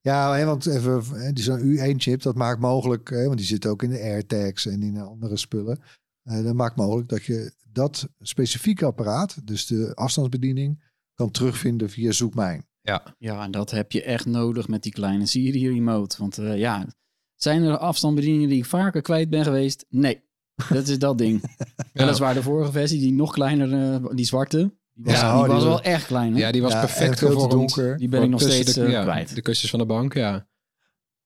Ja, hè, want even, hè, die zo'n U1-chip, dat maakt mogelijk, hè, want die zit ook in de AirTags en in andere spullen. Eh, dat maakt mogelijk dat je dat specifieke apparaat, dus de afstandsbediening, kan terugvinden via Zoek Mijn. Ja, Ja, en dat heb je echt nodig met die kleine Siri remote. Want eh, ja, zijn er afstandsbedieningen die ik vaker kwijt ben geweest? Nee, dat is dat ding. Weliswaar de vorige versie, die nog kleiner, eh, die zwarte, die was, Ja, die oh, die was was- wel echt klein. hè? ja die was Ja, perfect veel donker. die ben ik nog steeds de, eh, ja, kwijt. De kussens van de bank, ja.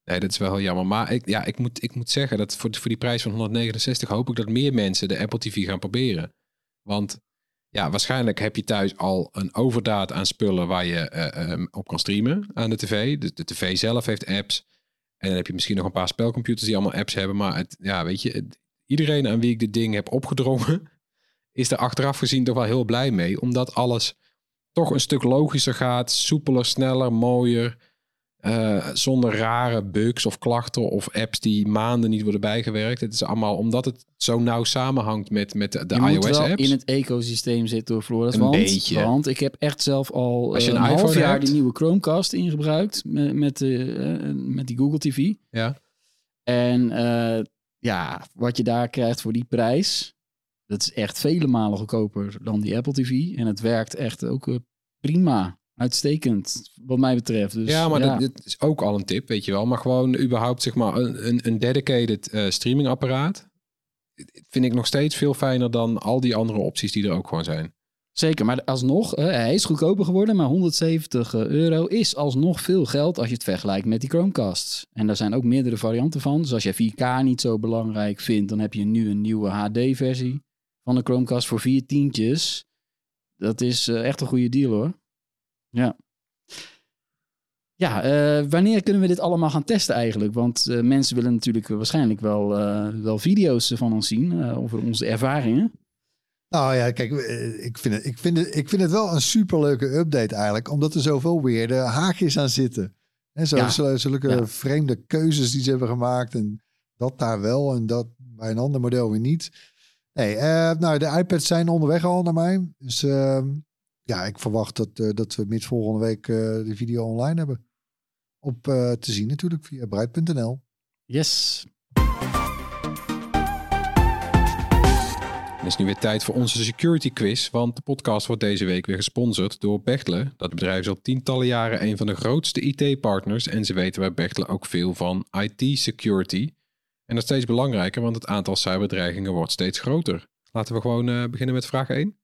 Nee, dat is wel heel jammer. Maar ik, ja, ik, moet, ik moet zeggen dat voor, voor die prijs van 169 hoop ik dat meer mensen de Apple TV gaan proberen. Want ja, waarschijnlijk heb je thuis al een overdaad aan spullen waar je eh, op kan streamen aan de tv. De, de tv zelf heeft apps. En dan heb je misschien nog een paar spelcomputers die allemaal apps hebben. Maar het, ja, weet je, iedereen aan wie ik dit ding heb opgedrongen, is er achteraf gezien toch wel heel blij mee. Omdat alles toch een stuk logischer gaat, soepeler, sneller, mooier. Eh, zonder rare bugs of klachten of apps die maanden niet worden bijgewerkt. Het is allemaal omdat het zo nauw samenhangt met, met de, iOS-apps. in het ecosysteem zitten, door Floris. Een want, beetje. Want ik heb echt zelf al Als je eh, een een half jaar hebt. die nieuwe Chromecast ingebruikt met, met, eh, met die Google TV. Ja. En ja, wat je daar krijgt voor die prijs, dat is echt vele malen goedkoper dan die Apple TV. En het werkt echt ook prima. Uitstekend, wat mij betreft. Dus, ja, maar Dit, dit is ook al een tip, weet je wel. Maar gewoon überhaupt zeg maar een, een, dedicated eh, streamingapparaat vind ik nog steeds veel fijner dan al die andere opties die er ook gewoon zijn. Zeker, maar alsnog, uh, hij is goedkoper geworden, maar 170 euro is alsnog veel geld als je het vergelijkt met die Chromecasts. En daar zijn ook meerdere varianten van. Dus als je 4K niet zo belangrijk vindt, dan heb je nu een nieuwe HD-versie van de Chromecast voor vier tientjes. Dat is uh, echt een goede deal hoor. Ja. Ja, uh, wanneer kunnen we dit allemaal gaan testen eigenlijk? Want uh, mensen willen natuurlijk waarschijnlijk wel, uh, wel video's van ons zien over onze ervaringen. Nou ja, kijk, ik vind, het, ik, vind het, ik vind het wel een superleuke update eigenlijk. Omdat er zoveel weer de haakjes aan zitten. En zo, ja. Zulke ja. vreemde keuzes die ze hebben gemaakt. En dat daar wel en dat bij een ander model weer niet. Nee, nou de iPads zijn onderweg al naar mij. Dus ehm, ja, ik verwacht dat, uh, dat we mid volgende week uh, de video online hebben. Op uh, te zien natuurlijk via bright.nl. Yes. Het is nu weer tijd voor onze security quiz, want de podcast wordt deze week weer gesponsord door Bechtle. Dat bedrijf is al tientallen jaren een van de grootste IT-partners en ze weten bij Bechtle ook veel van IT-security. En dat is steeds belangrijker, want het aantal cyberdreigingen wordt steeds groter. Laten we gewoon uh, beginnen met vraag 1.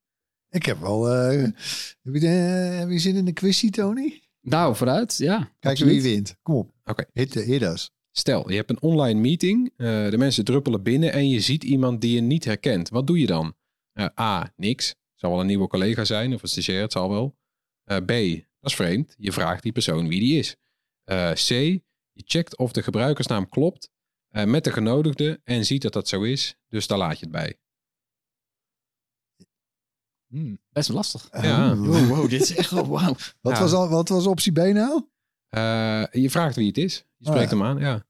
Ik heb wel. Uh, heb, je, heb, je, zin in de quiz, Tony? Nou, vooruit, ja. Kijken wie wint. Kom op. Oké. Okay. Hit, hit us. Stel, je hebt een online meeting. Uh, de mensen druppelen binnen en je ziet iemand die je niet herkent. Wat doe je dan? Uh, A. Niks. Zal wel een nieuwe collega zijn of een stagiair, het zal wel. B. Dat is vreemd. Je vraagt die persoon wie die is. C. Je checkt of de gebruikersnaam klopt met de genodigde en ziet dat dat zo is. Dus daar laat je het bij. Hmm, best wel lastig. Ja. Wow, wow, dit is echt wel wauw. Wat, Ja. was al, wat was optie B nou? Eh, je vraagt wie het is. Je Oh, spreekt ja. hem aan, ja.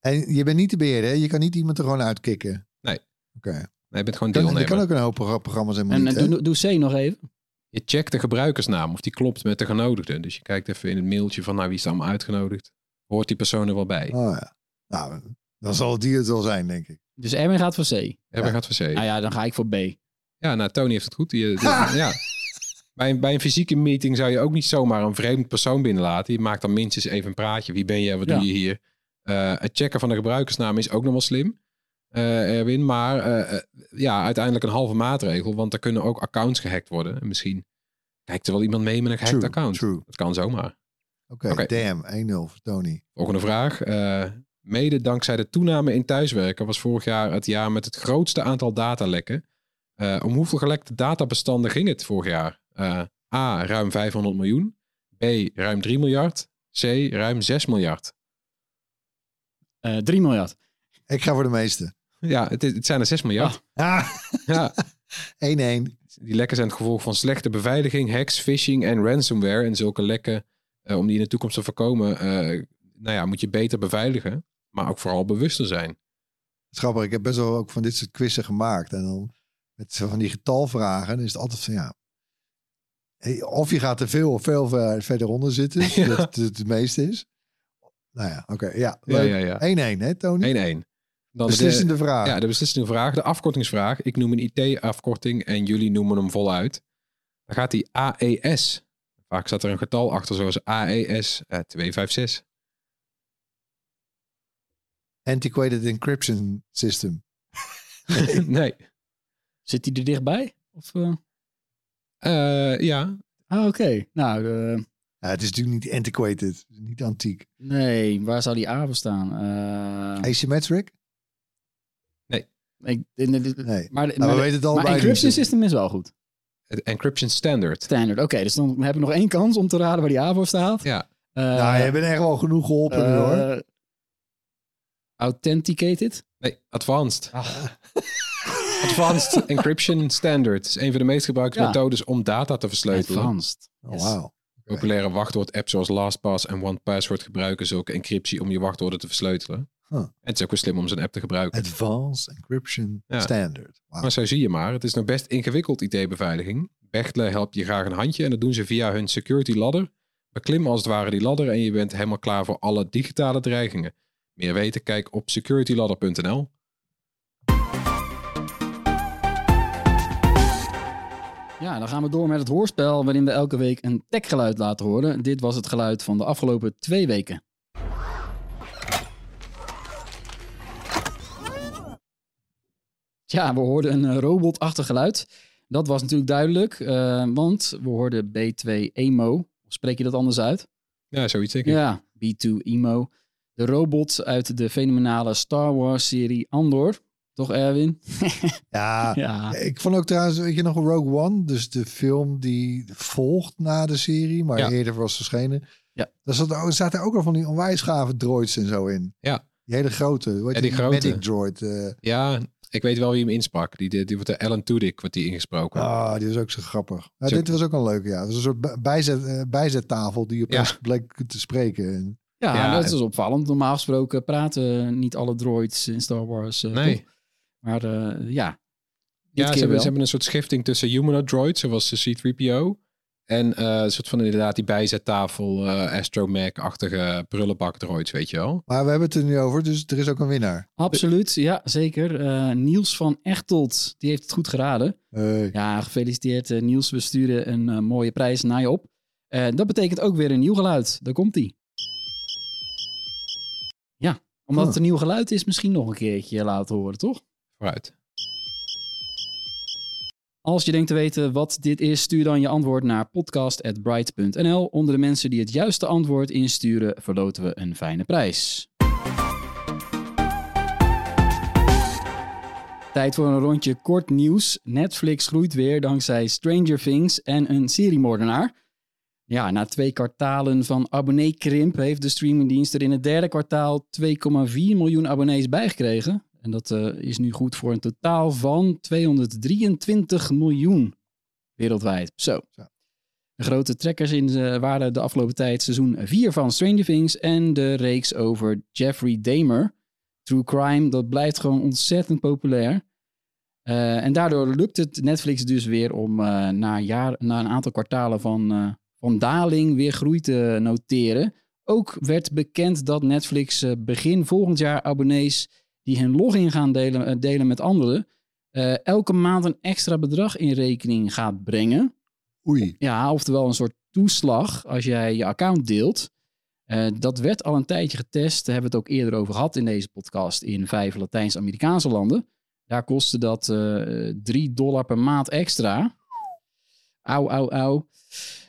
En je bent niet de beheerder, hè? Je kan niet iemand er gewoon uitkicken. Nee. Oké. Nee, je bent gewoon deelnemer. er kan ook een hoop pro- programma's helemaal En niet, eh, hè? doe, doe C nog even. Je checkt de gebruikersnaam of die klopt met de genodigde. Dus je kijkt even in het mailtje van nou, wie is er allemaal uitgenodigd. Hoort die persoon er wel bij? Oh ja. Nou, dan zal het die het wel zijn, denk ik. Dus Erwin gaat voor C. Ja, gaat voor C. Nou ja, dan ga ik voor B. Ja, nou, Tony heeft het goed. Die, die- ja. bij, een, bij een fysieke meeting zou je ook niet zomaar een vreemd persoon binnenlaten. Je maakt dan minstens even een praatje. Wie ben je? Wat Ja. doe je hier? Eh, het checken van de gebruikersnaam is ook nog wel slim, eh, Erwin. Maar eh, ja, uiteindelijk een halve maatregel. Want er kunnen ook accounts gehackt worden. En misschien kijkt er wel iemand mee met een gehacked True, account. true. Dat kan zomaar. Oké, damn. 1-0 voor Tony. Volgende vraag. Mede dankzij de toename in thuiswerken was vorig jaar het jaar met het grootste aantal datalekken. Eh, om hoeveel gelekte databestanden ging het vorig jaar? Eh, A. Ruim 500 miljoen. B. Ruim 3 miljard. C. Ruim 6 miljard. Eh 3 miljard. Ik ga voor de meeste. Ja, het, het zijn er 6 miljard. Ah, Ja, 1-1. die lekken zijn het gevolg van slechte beveiliging, hacks, phishing en ransomware. En zulke lekken, eh, om die in de toekomst te voorkomen, eh, nou ja, moet je beter beveiligen. Maar ook vooral bewuster zijn. Het is grappig, ik heb best wel ook van dit soort quizzen gemaakt. En dan met van die getalvragen, dan is het altijd van ja. Of je gaat te veel of veel ver- verder onder zitten, Ja. dat het het meeste is. Nou ja, oké. ja, Ja, leuk. ja, ja. 1-1 hè, Tony? 1-1. Dan de- Beslissende vraag. Ja, de beslissende vraag. De afkortingsvraag. Ik noem een IT-afkorting en jullie noemen hem voluit. Dan gaat die AES. Vaak staat er een getal achter, zoals E AES eh, 256. Antiquated Encryption System. nee. Zit hij er dichtbij? Of, eh? Eh, ja. Ah, oké. Nou, eh, Ja, het is natuurlijk niet antiquated, niet antiek. nee, waar zou die A voor staan? Eh, Asymmetric? ik, in de- de- Nee. Maar, de- Nou, maar we weten het al maar bij encryption die- system is wel goed. Het encryption standard. Standard. Oké, dus dan heb ik nog één kans om te raden waar die A voor staat. Ja. Eh, nou, je bent echt wel genoeg geholpen hoor. eh, Authenticated? Nee, advanced. Ah. Advanced encryption standard. is een van de meest gebruikte Ja. methodes om data te versleutelen. Advanced. Oh, Yes. wauw. Populaire wachtwoord-apps zoals LastPass en OnePassword gebruiken zulke encryptie om je wachtwoorden te versleutelen. Huh. En het is ook wel slim om zo'n app te gebruiken. Advanced Encryption Ja. Standard. Maar zo zie je maar, het is nog best ingewikkeld IT-beveiliging. Bechtle helpt je graag een handje en dat doen ze via hun security ladder. Beklim als het ware die ladder en je bent helemaal klaar voor alle digitale dreigingen. Meer weten, kijk op securityladder.nl. Ja, dan gaan we door met het hoorspel waarin we elke week een techgeluid laten horen. Dit was het geluid van de afgelopen twee weken. Tja, we hoorden een robotachtig geluid. Dat was natuurlijk duidelijk, eh, want we hoorden B2 Emo. Spreek je dat anders uit? Ja, zoiets zeker. Ja, B2 Emo. De robot uit de fenomenale Star Wars serie Andor. Toch Erwin? Ja, Ja. ik vond ook trouwens, weet je nog, Rogue One, dus de film die volgt na de serie, maar Ja. eerder was verschenen. Ja. Daar zat, er zaten ook al van die onwijs gave droids en zo in. Ja. Die hele grote, hoe heet Ja, die die grote. medic droid. eh, Ja, ik weet wel wie hem insprak. Die, die, die wordt de Alan Tudyk wordt die ingesproken. Ah, die was ook zo grappig. Ja, Zo- dit was ook een leuke, ja. Was een soort bij- bijzet, eh, bijzettafel die opeens Ja. bleek te spreken. En, Ja, Ja, dat is opvallend. Normaal gesproken praten niet alle droids in Star Wars. eh, nee. toch? Maar eh, ja, Ja, ze hebben, ze hebben een soort schifting tussen humanoid droids, zoals de C-3PO. En eh, een soort van inderdaad die bijzettafel, eh astromech-achtige prullenbak droids, weet je wel. maar we hebben het er nu over, dus er is ook een winnaar. Absoluut, ja, zeker. Eh, Niels van Echtelt, die heeft het goed geraden. Hey. Ja, gefeliciteerd Niels. We sturen een mooie prijs naar je op. Eh, dat betekent ook weer een nieuw geluid. Daar komt ie. Ja, omdat Oh. het een nieuw geluid is, misschien nog een keertje laten horen, toch? Als je denkt te weten wat dit is, stuur dan je antwoord naar podcast.bright.nl. Onder de mensen die het juiste antwoord insturen, verloten we een fijne prijs. Tijd voor een rondje kort nieuws. Netflix groeit weer dankzij Stranger Things en een seriemoordenaar. Ja, na twee kwartalen van abonneekrimp heeft de streamingdienst er in het derde kwartaal 2,4 miljoen abonnees bijgekregen. En dat eh, is nu goed voor een totaal van 223 miljoen wereldwijd. Zo. De grote trekkers in, eh, waren de afgelopen tijd seizoen 4 van Stranger Things en de reeks over Jeffrey Dahmer. True Crime, dat blijft gewoon ontzettend populair. Eh, en daardoor lukt het Netflix dus weer om na, jaar, na een aantal kwartalen van, van daling weer groei te noteren. Ook werd bekend dat Netflix begin volgend jaar abonnees die hun login gaan delen, eh, delen met anderen, eh, elke maand een extra bedrag in rekening gaat brengen. Oei. Ja, oftewel een soort toeslag als jij je account deelt. Eh, dat werd al een tijdje getest. Daar hebben we het ook eerder over gehad in deze podcast in vijf Latijns-Amerikaanse landen. Daar kostte dat eh 3 dollar per maand extra. Auw, auw, auw.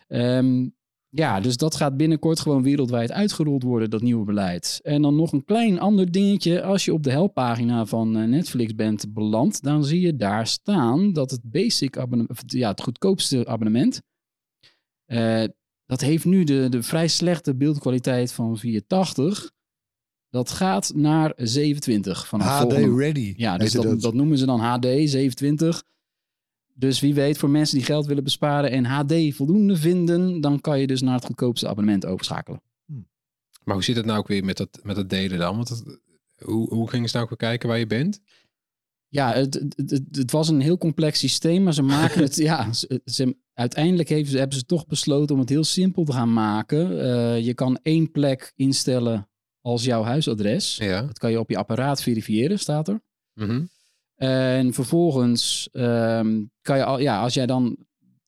Ehm, ja, dus dat gaat binnenkort gewoon wereldwijd uitgerold worden, dat nieuwe beleid. En dan nog een klein ander dingetje. Als je op de helppagina van eh, Netflix bent beland, dan zie je daar staan dat het basic abonnement, ja, het goedkoopste abonnement, eh, dat heeft nu de, de vrij slechte beeldkwaliteit van 480. Dat gaat naar 27 vanaf HD volgende ready. ja, dus heette dat, dat noemen ze dan HD 27. Dus wie weet, voor mensen die geld willen besparen en HD voldoende vinden, dan kan je dus naar het goedkoopste abonnement overschakelen. Maar hoe zit het nou ook weer met dat, met dat delen dan? Want dat, hoe, hoe gingen ze nou ook weer kijken waar je bent? Ja, het, het, het, het was een heel complex systeem, maar ze maken het. ja, ze, ze- uiteindelijk heeft, hebben ze toch besloten om het heel simpel te gaan maken. Eh, je kan één plek instellen als jouw huisadres. Ja. Dat kan je op je apparaat verifiëren, staat er. Mhm. En vervolgens ehm, kan je al, ja, als jij dan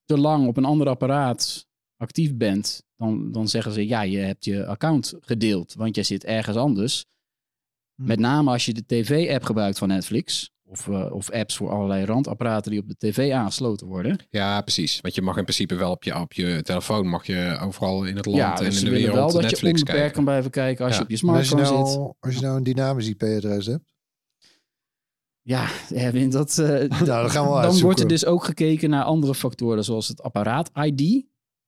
te lang op een ander apparaat actief bent, dan, dan zeggen ze ja, je hebt je account gedeeld, want jij zit ergens anders. Hm. Met name als je de tv-app gebruikt van Netflix, of, eh, of apps voor allerlei randapparaten die op de tv aangesloten worden. Ja, precies. Want je mag in principe wel op je, op je telefoon, mag je overal in het land ja, en dus in ze de willen wel wereld dat je Netflix onbeperkt kijken. kan blijven kijken als Ja. je op je Maar als je, smartphone zit. nou, als je nou een dynamisch IP-adres hebt. Ja, Erwin, dat, eh, Nou, dan gaan we dan wordt er dus ook gekeken naar andere factoren, zoals het apparaat-ID.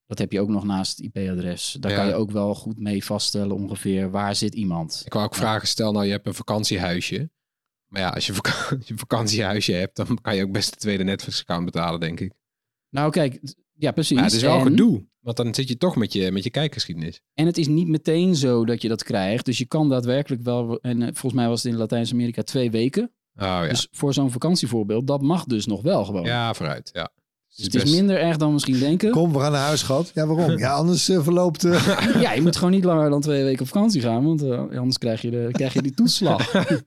Dat heb je ook nog naast het IP-adres. Daar Ja. kan je ook wel goed mee vaststellen ongeveer waar zit iemand. Ik wou ook vragen, stel nou je hebt een vakantiehuisje. Maar ja, als je, vaka- als je een vakantiehuisje hebt, dan kan je ook best de tweede Netflix-account betalen, denk ik. Nou kijk, ja precies. Maar het is wel en, gedoe. Want dan zit je toch met je, met je kijkgeschiedenis. en het is niet meteen zo dat je dat krijgt. Dus je kan daadwerkelijk wel, en eh, volgens mij was het in Latijns-Amerika twee weken. Oh ja. Dus voor zo'n vakantievoorbeeld, dat mag dus nog wel gewoon. ja, vooruit. Ja. Dus het is minder erg dan misschien denken. Kom, we gaan naar huis, schat. Ja, waarom? Ja, anders eh, verloopt... eh, Ja, je moet gewoon niet langer dan twee weken op vakantie gaan, want eh, anders krijg je, de, krijg je die toeslag.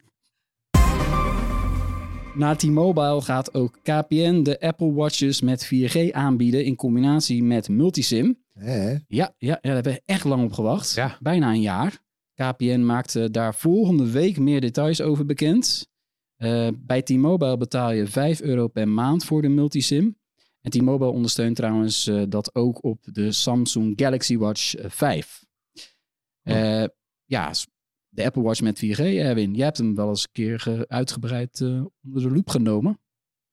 Na T-Mobile gaat ook KPN de Apple Watches met 4G aanbieden in combinatie met multisim. Hè? Ja, ja, ja, daar hebben we echt lang op gewacht. Ja. Bijna een jaar. KPN maakte daar volgende week meer details over bekend. Eh, bij T-Mobile betaal je 5 euro per maand voor de multisim. En T-Mobile ondersteunt trouwens eh, dat ook op de Samsung Galaxy Watch eh, 5. Eh, ja, de Apple Watch met 4G, Erwin. Jij hebt hem wel eens een keer ge- uitgebreid eh, onder de loep genomen.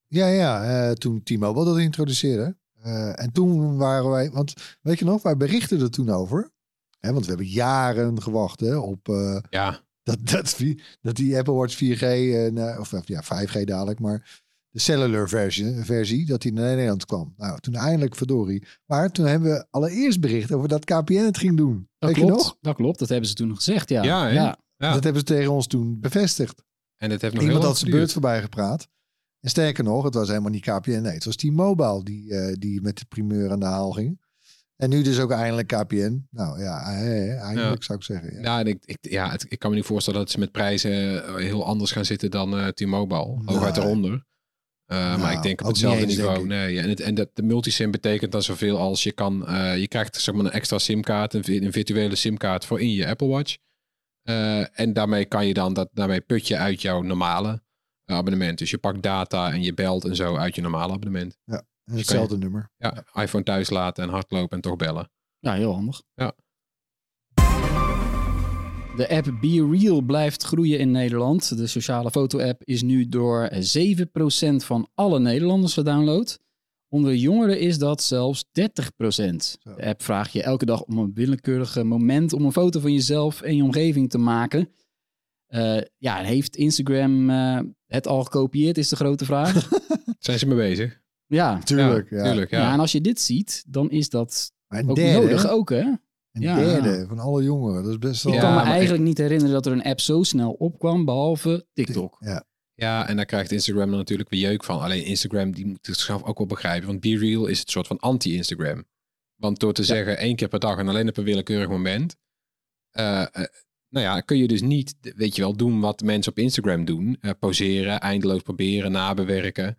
Ja, ja, eh, toen T-Mobile dat introduceerde. Eh, en toen waren wij, want weet je nog, wij berichten er toen over. Hè, want we hebben jaren gewacht hè, op eh, Ja, dat, dat, dat die Apple Watch 4G, en, eh, of ja, 5G dadelijk, maar de cellular versie, versie dat die naar Nederland kwam. Nou, toen eindelijk verdorie. Maar toen hebben we allereerst bericht over dat KPN het ging doen. Dat weet klopt. je nog? Dat klopt, dat hebben ze toen gezegd, ja. Ja, ja. ja. Dat hebben ze tegen ons toen bevestigd. en het heeft nog Iemand heel had zijn beurt voorbij gepraat. En sterker nog, het was helemaal niet KPN. Nee, het was T-Mobile die, eh, die met de primeur aan de haal ging. En nu dus ook eindelijk KPN. Nou ja, eindelijk zou ik zeggen. Ja. Ja, en ik, ik, ja het- ik kan me niet voorstellen dat ze met prijzen eh, heel anders gaan zitten dan eh T-Mobile. Hooguit Nee. eronder. Eh, maar Nou, ik denk op hetzelfde eens, niveau. Nee, ja, en het, en dat, de multisim betekent dan zoveel als je kan. je krijgt zeg maar een extra simkaart, een, vi- een virtuele simkaart voor in je Apple Watch. En daarmee kan je dan dat, daarmee put je uit jouw normale abonnement. Dus je pakt data en je belt en zo uit je normale abonnement. En hetzelfde nummer. Ja, iPhone thuis laten en hardlopen en toch bellen. Ja, heel handig. Ja. De app Be Real blijft groeien in Nederland. De sociale foto-app is nu door 7% van alle Nederlanders gedownload. Onder jongeren is dat zelfs 30%. De app vraagt je elke dag om een willekeurig moment om een foto van jezelf en je omgeving te maken. Eh, ja, heeft Instagram eh, het al gekopieerd, is de grote vraag. Zijn ze mee bezig? Ja. Tuurlijk, ja. Tuurlijk, Ja. ja. en als je dit ziet, dan is dat Maar een ook derde, nodig ook, hè? een Ja. derde van alle jongeren. Dat is best wel... Ik Ja, kan me eigenlijk niet herinneren dat er een app zo snel opkwam, behalve TikTok. Ja. Ja, en daar krijgt Instagram dan natuurlijk weer jeuk van. Alleen Instagram, die moet het zelf ook wel begrijpen. Want Be Real is het soort van anti-Instagram. Want door te zeggen één keer per dag en alleen op een willekeurig moment... eh, eh, nou ja, kun je dus niet, weet je wel, doen wat mensen op Instagram doen. Eh, poseren, eindeloos proberen, nabewerken.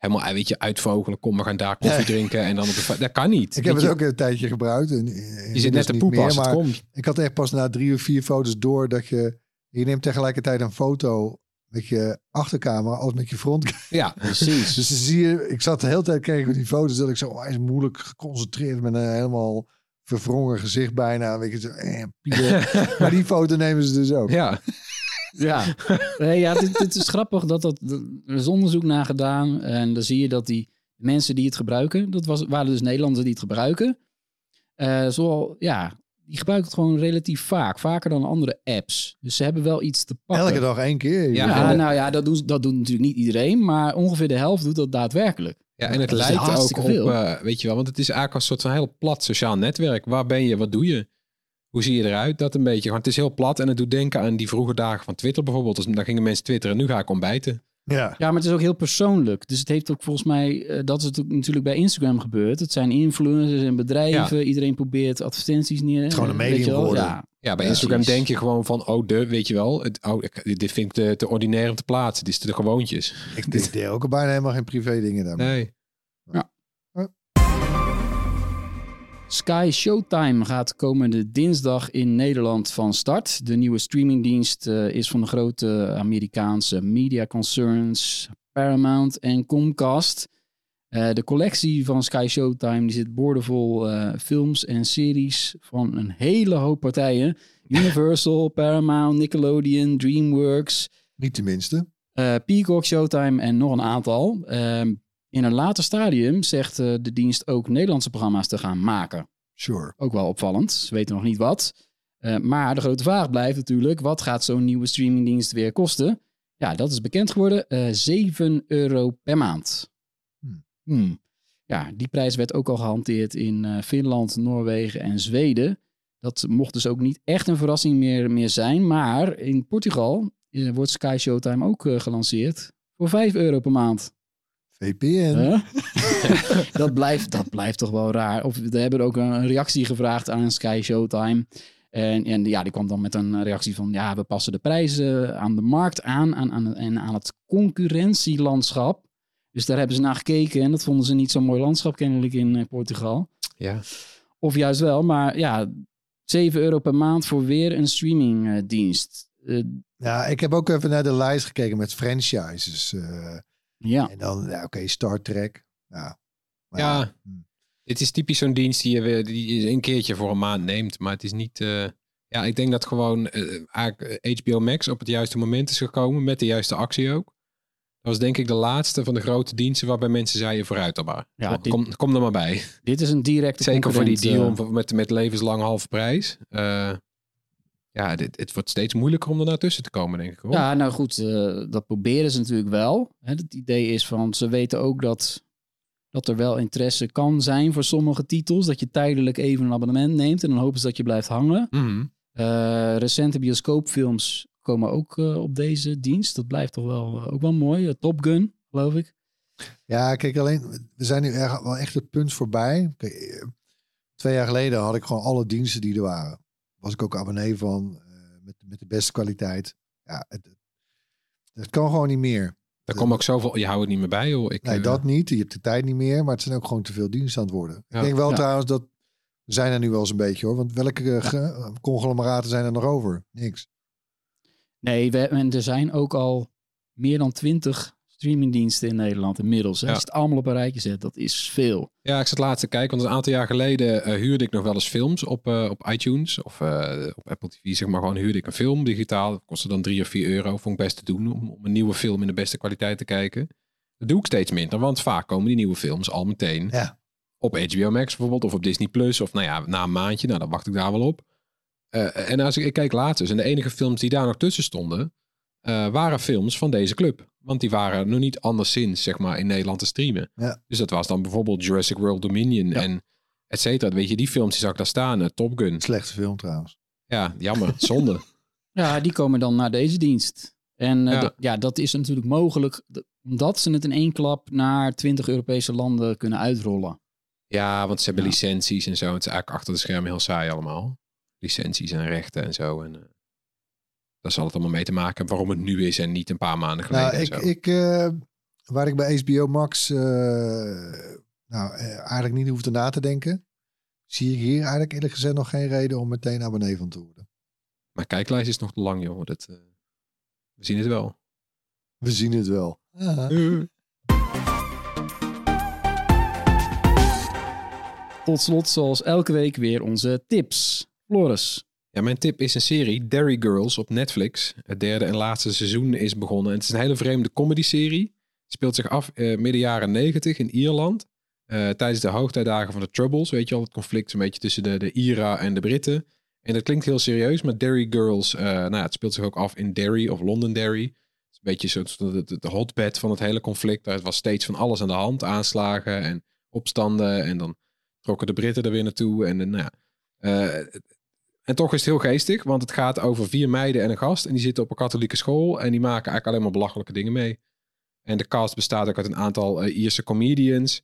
Helemaal, eh, weet je, uitvogelen. Kom, we gaan daar koffie drinken. En dan op de... Dat kan niet. Ik heb het je, ook een tijdje gebruikt. En, je zit net te poepen als het maar komt. ik had echt pas na drie of vier foto's door dat je... Je neemt tegelijkertijd een foto met je achtercamera als met je frontcamera. Ja, Precies. Dus dan zie je, ik zat de hele tijd kreeg ik die foto's dat ik zo onwijs moeilijk geconcentreerd met een helemaal verwrongen gezicht bijna. Weet je, zo, eh, maar die foto nemen ze dus ook. ja. Ja, nee, ja dit, dit is grappig dat dat er is onderzoek naar gedaan en dan zie je dat die mensen die het gebruiken, dat was, waren dus Nederlanders die het gebruiken, eh zoal, ja, die gebruiken het gewoon relatief vaak, vaker dan andere apps. Dus ze hebben wel iets te pakken. Elke dag één keer. Ja, Ja, en de- nou ja, dat, doen, dat doet natuurlijk niet iedereen, maar ongeveer de helft doet dat daadwerkelijk. Ja, en het lijkt ook op, eh, weet je wel, want het is eigenlijk een soort van heel plat sociaal netwerk. Waar ben je, wat doe je? Hoe zie je eruit? Dat een beetje. Want het is heel plat en het doet denken aan die vroege dagen van Twitter bijvoorbeeld. Dus dan gingen mensen twitteren, nu ga ik ontbijten. Ja. Ja, maar het is ook heel persoonlijk. Dus het heeft ook volgens mij, eh, dat is het ook natuurlijk bij Instagram gebeurd. Het zijn influencers en bedrijven. Iedereen probeert advertenties neer. is gewoon een medium wel. geworden. Ja, Ja, bij Ja, Instagram precies. denk je gewoon van, oh de, weet je wel. Het, oh, ik- dit vind ik te, te ordinair om te plaatsen. Dit is te gewoontjes. Ik, deed ook bijna helemaal geen privé dingen daarmee. Nee. Sky Showtime gaat komende dinsdag in Nederland van start. De nieuwe streamingdienst eh, is van de grote Amerikaanse media concerns Paramount en Comcast. Eh, de collectie van Sky Showtime die zit boordevol eh, films en series van een hele hoop partijen. Universal, Paramount, Nickelodeon, DreamWorks, Niet tenminste. eh, Peacock, Showtime en nog een aantal. Ehm, in een later stadium zegt eh, de dienst ook Nederlandse programma's te gaan maken. Sure. Ook wel opvallend. Ze weten nog niet wat. Eh, maar de grote vraag blijft natuurlijk: wat gaat zo'n nieuwe streamingdienst weer kosten? Ja, dat is bekend geworden. eh 7 euro per maand. Hmm. Hmm. Ja, die prijs werd ook al gehanteerd in Finland, Noorwegen en Zweden. Dat mocht dus ook niet echt een verrassing meer, meer zijn. Maar in Portugal wordt Sky Showtime ook gelanceerd voor 5 euro per maand. VPN. Huh? dat, blijft, dat blijft toch wel raar. Of we hebben ook een reactie gevraagd aan Sky Showtime. En, en ja, die kwam dan met een reactie van, ja, we passen de prijzen aan de markt aan, aan, aan en aan het concurrentielandschap. Dus daar hebben ze naar gekeken en dat vonden ze niet zo'n mooi landschap kennelijk in eh, Portugal. Ja. Of juist wel, maar ja, 7 euro per maand voor weer een streamingdienst. Uh, ja, ik heb ook even naar de lijst gekeken met franchises. Uh, ja. En dan, ja, oké, Star Trek. Ja. Maar, ja. Hm. Het is typisch zo'n dienst die je, die je een keertje voor een maand neemt. Maar het is niet... Uh, ja, ik denk dat gewoon uh, HBO Max op het juiste moment is gekomen. Met de juiste actie ook. Dat was denk ik de laatste van de grote diensten waarbij mensen zeiden vooruit dan maar. Ja, dit, kom, kom er maar bij. Dit is een directe Zeker voor die deal uh, met, met levenslang halve prijs. Uh, ja, dit, het wordt steeds moeilijker om er tussen te komen, denk ik. Hoor. Ja, nou goed, uh, dat proberen ze natuurlijk wel. Hè, het idee is van, ze weten ook dat, dat er wel interesse kan zijn voor sommige titels. Dat je tijdelijk even een abonnement neemt en dan hopen ze dat je blijft hangen. Mm -hmm. recente bioscoopfilms komen ook uh, op deze dienst. Dat blijft toch wel, uh, ook wel mooi. Uh, Top Gun, geloof ik. Ja, kijk, alleen, we zijn nu erg, wel echt het punt voorbij. Kijk, twee jaar geleden had ik gewoon alle diensten die er waren. Was ik ook abonnee van, met, met de beste kwaliteit. Ja, het, het kan gewoon niet meer. Er komt ook zoveel, je houdt het niet meer bij joh. Ik, nee, dat niet. Je hebt de tijd niet meer, maar het zijn ook gewoon te veel diensten aan het worden. Ja. Ik denk wel ja. trouwens dat, zijn er nu wel eens een beetje hoor. Want welke ja. conglomeraten zijn er nog over? Niks. Nee, we, en er zijn ook al meer dan twintig streamingdiensten in Nederland inmiddels. Ja. Als je het allemaal op een rijtje zet, dat is veel. Ja, ik zat laatst te kijken, want een aantal jaar geleden uh, huurde ik nog wel eens films op, uh, op iTunes of uh, op Apple TV, zeg maar gewoon huurde ik een film digitaal. Dat kostte dan drie of vier euro, vond ik best te doen om, om, een nieuwe film in de beste kwaliteit te kijken. Dat doe ik steeds minder, want vaak komen die nieuwe films al meteen ja. op HBO Max bijvoorbeeld of op Disney Plus of nou ja, na een maandje, nou dan wacht ik daar wel op. Uh, en als ik, ik kijk later, en de enige films die daar nog tussen stonden, uh, waren films van deze club. Want die waren nog niet anderszins, zeg maar, in Nederland te streamen. Ja. Dus dat was dan bijvoorbeeld Jurassic World Dominion ja. en et cetera. Weet je, die films die zag ik daar staan. Uh, Top Gun. Slechte film trouwens. Ja, jammer. Zonde. ja, die komen dan naar deze dienst. En ja. ja. dat is natuurlijk mogelijk omdat ze het in één klap naar 20 Europese landen kunnen uitrollen. Ja, want ze hebben licenties en zo. Het is eigenlijk achter de schermen heel saai allemaal licenties en rechten en zo. En uh, daar zal het allemaal mee te maken waarom het nu is en niet een paar maanden geleden. Nou, ik, ik, uh, waar ik bij HBO Max uh, nou, eigenlijk niet hoefde na te denken, zie ik hier eigenlijk eerlijk gezegd nog geen reden om meteen abonnee van te worden. Maar kijklijst is nog te lang, joh. Dat, we zien het wel. We zien het wel. Tot slot, zoals elke week, weer onze tips. Floris. Ja, mijn tip is een serie, Derry Girls, op Netflix. Het derde en laatste seizoen is begonnen. het is een hele vreemde comedy-serie. Speelt zich af uh, midden jaren negentig in Ierland. Uh, tijdens de hoogtijdagen van de Troubles, weet je al, het conflict een beetje tussen de, de IRA en de Britten. En dat klinkt heel serieus, maar Derry Girls, uh, nou ja, het speelt zich ook af in Derry of Londonderry. Het is een beetje soort de, de, hotbed van het hele conflict. Er was steeds van alles aan de hand, aanslagen en opstanden. En dan trokken de Britten er weer naartoe. En nou ja, en toch is het heel geestig, want het gaat over vier meiden en een gast. En die zitten op een katholieke school en die maken eigenlijk alleen maar belachelijke dingen mee. En de cast bestaat ook uit een aantal uh, Ierse comedians.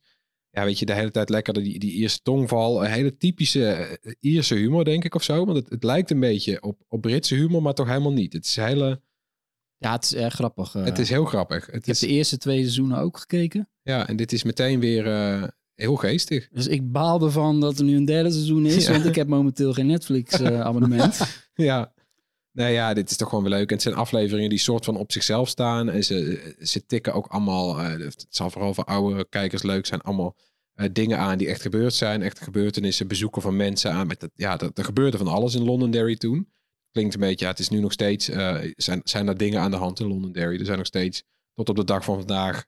Ja, weet je, de hele tijd lekker die, die Ierse tongval. Een hele typische uh, Ierse humor, denk ik, of zo. Want het, het lijkt een beetje op, op Britse humor, maar toch helemaal niet. Het is hele... Ja, het is erg grappig. Uh, het is heel grappig. Het ik is... heb de eerste twee seizoenen ook gekeken. Ja, en dit is meteen weer heel geestig. Dus ik baal ervan dat er nu een derde seizoen is, ja. want ik heb momenteel geen Netflix-abonnement. ja. Nou ja, dit is toch gewoon weer leuk. En het zijn afleveringen die soort van op zichzelf staan. En ze, ze tikken ook allemaal, uh, het zal vooral voor oude kijkers leuk zijn, allemaal uh, dingen aan die echt gebeurd zijn. Echte gebeurtenissen, bezoeken van mensen aan. Met ja, er, er gebeurde van alles in Londonderry toen. Klinkt een beetje, ja, het is nu nog steeds, zijn, zijn er dingen aan de hand in Londonderry. Er zijn nog steeds, tot op de dag van vandaag,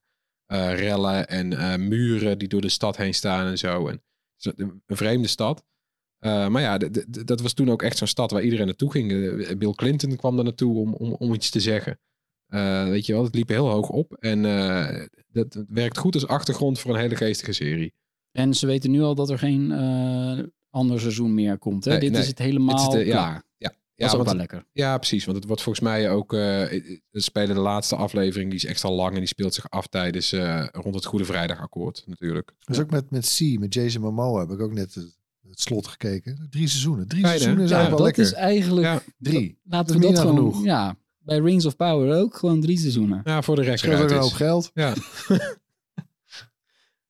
uh, rellen en uh, muren die door de stad heen staan en zo. En, een vreemde stad. Uh, maar ja, dat was toen ook echt zo'n stad waar iedereen naartoe ging. Bill Clinton kwam daar naartoe om, om, om iets te zeggen. weet je wel, het liep heel hoog op. En dat werkt goed als achtergrond voor een hele geestige serie. En ze weten nu al dat er geen ander seizoen meer komt. Hè? Nee, Dit nee. is het helemaal het is de, klaar. Ja, ja. Ja, dat is ook want, wel lekker. Ja, precies. Want het wordt volgens mij ook... Uh, we spelen de laatste aflevering, die is extra lang... en die speelt zich af tijdens uh, rond het Goede Vrijdagakkoord natuurlijk. Dat is ook met, met C, met Jason Momoa heb ik ook net het, het slot gekeken. Drie seizoenen. Drie seizoenen is Ja, eigenlijk dat wel lekker. is eigenlijk... Ja. Drie. Laten Dat we is dat gewoon... genoeg. Ja, bij Rings of Power ook. Gewoon drie seizoenen. Ja, voor de rest Scheelt ook eruit een hoop is. geld. Ja.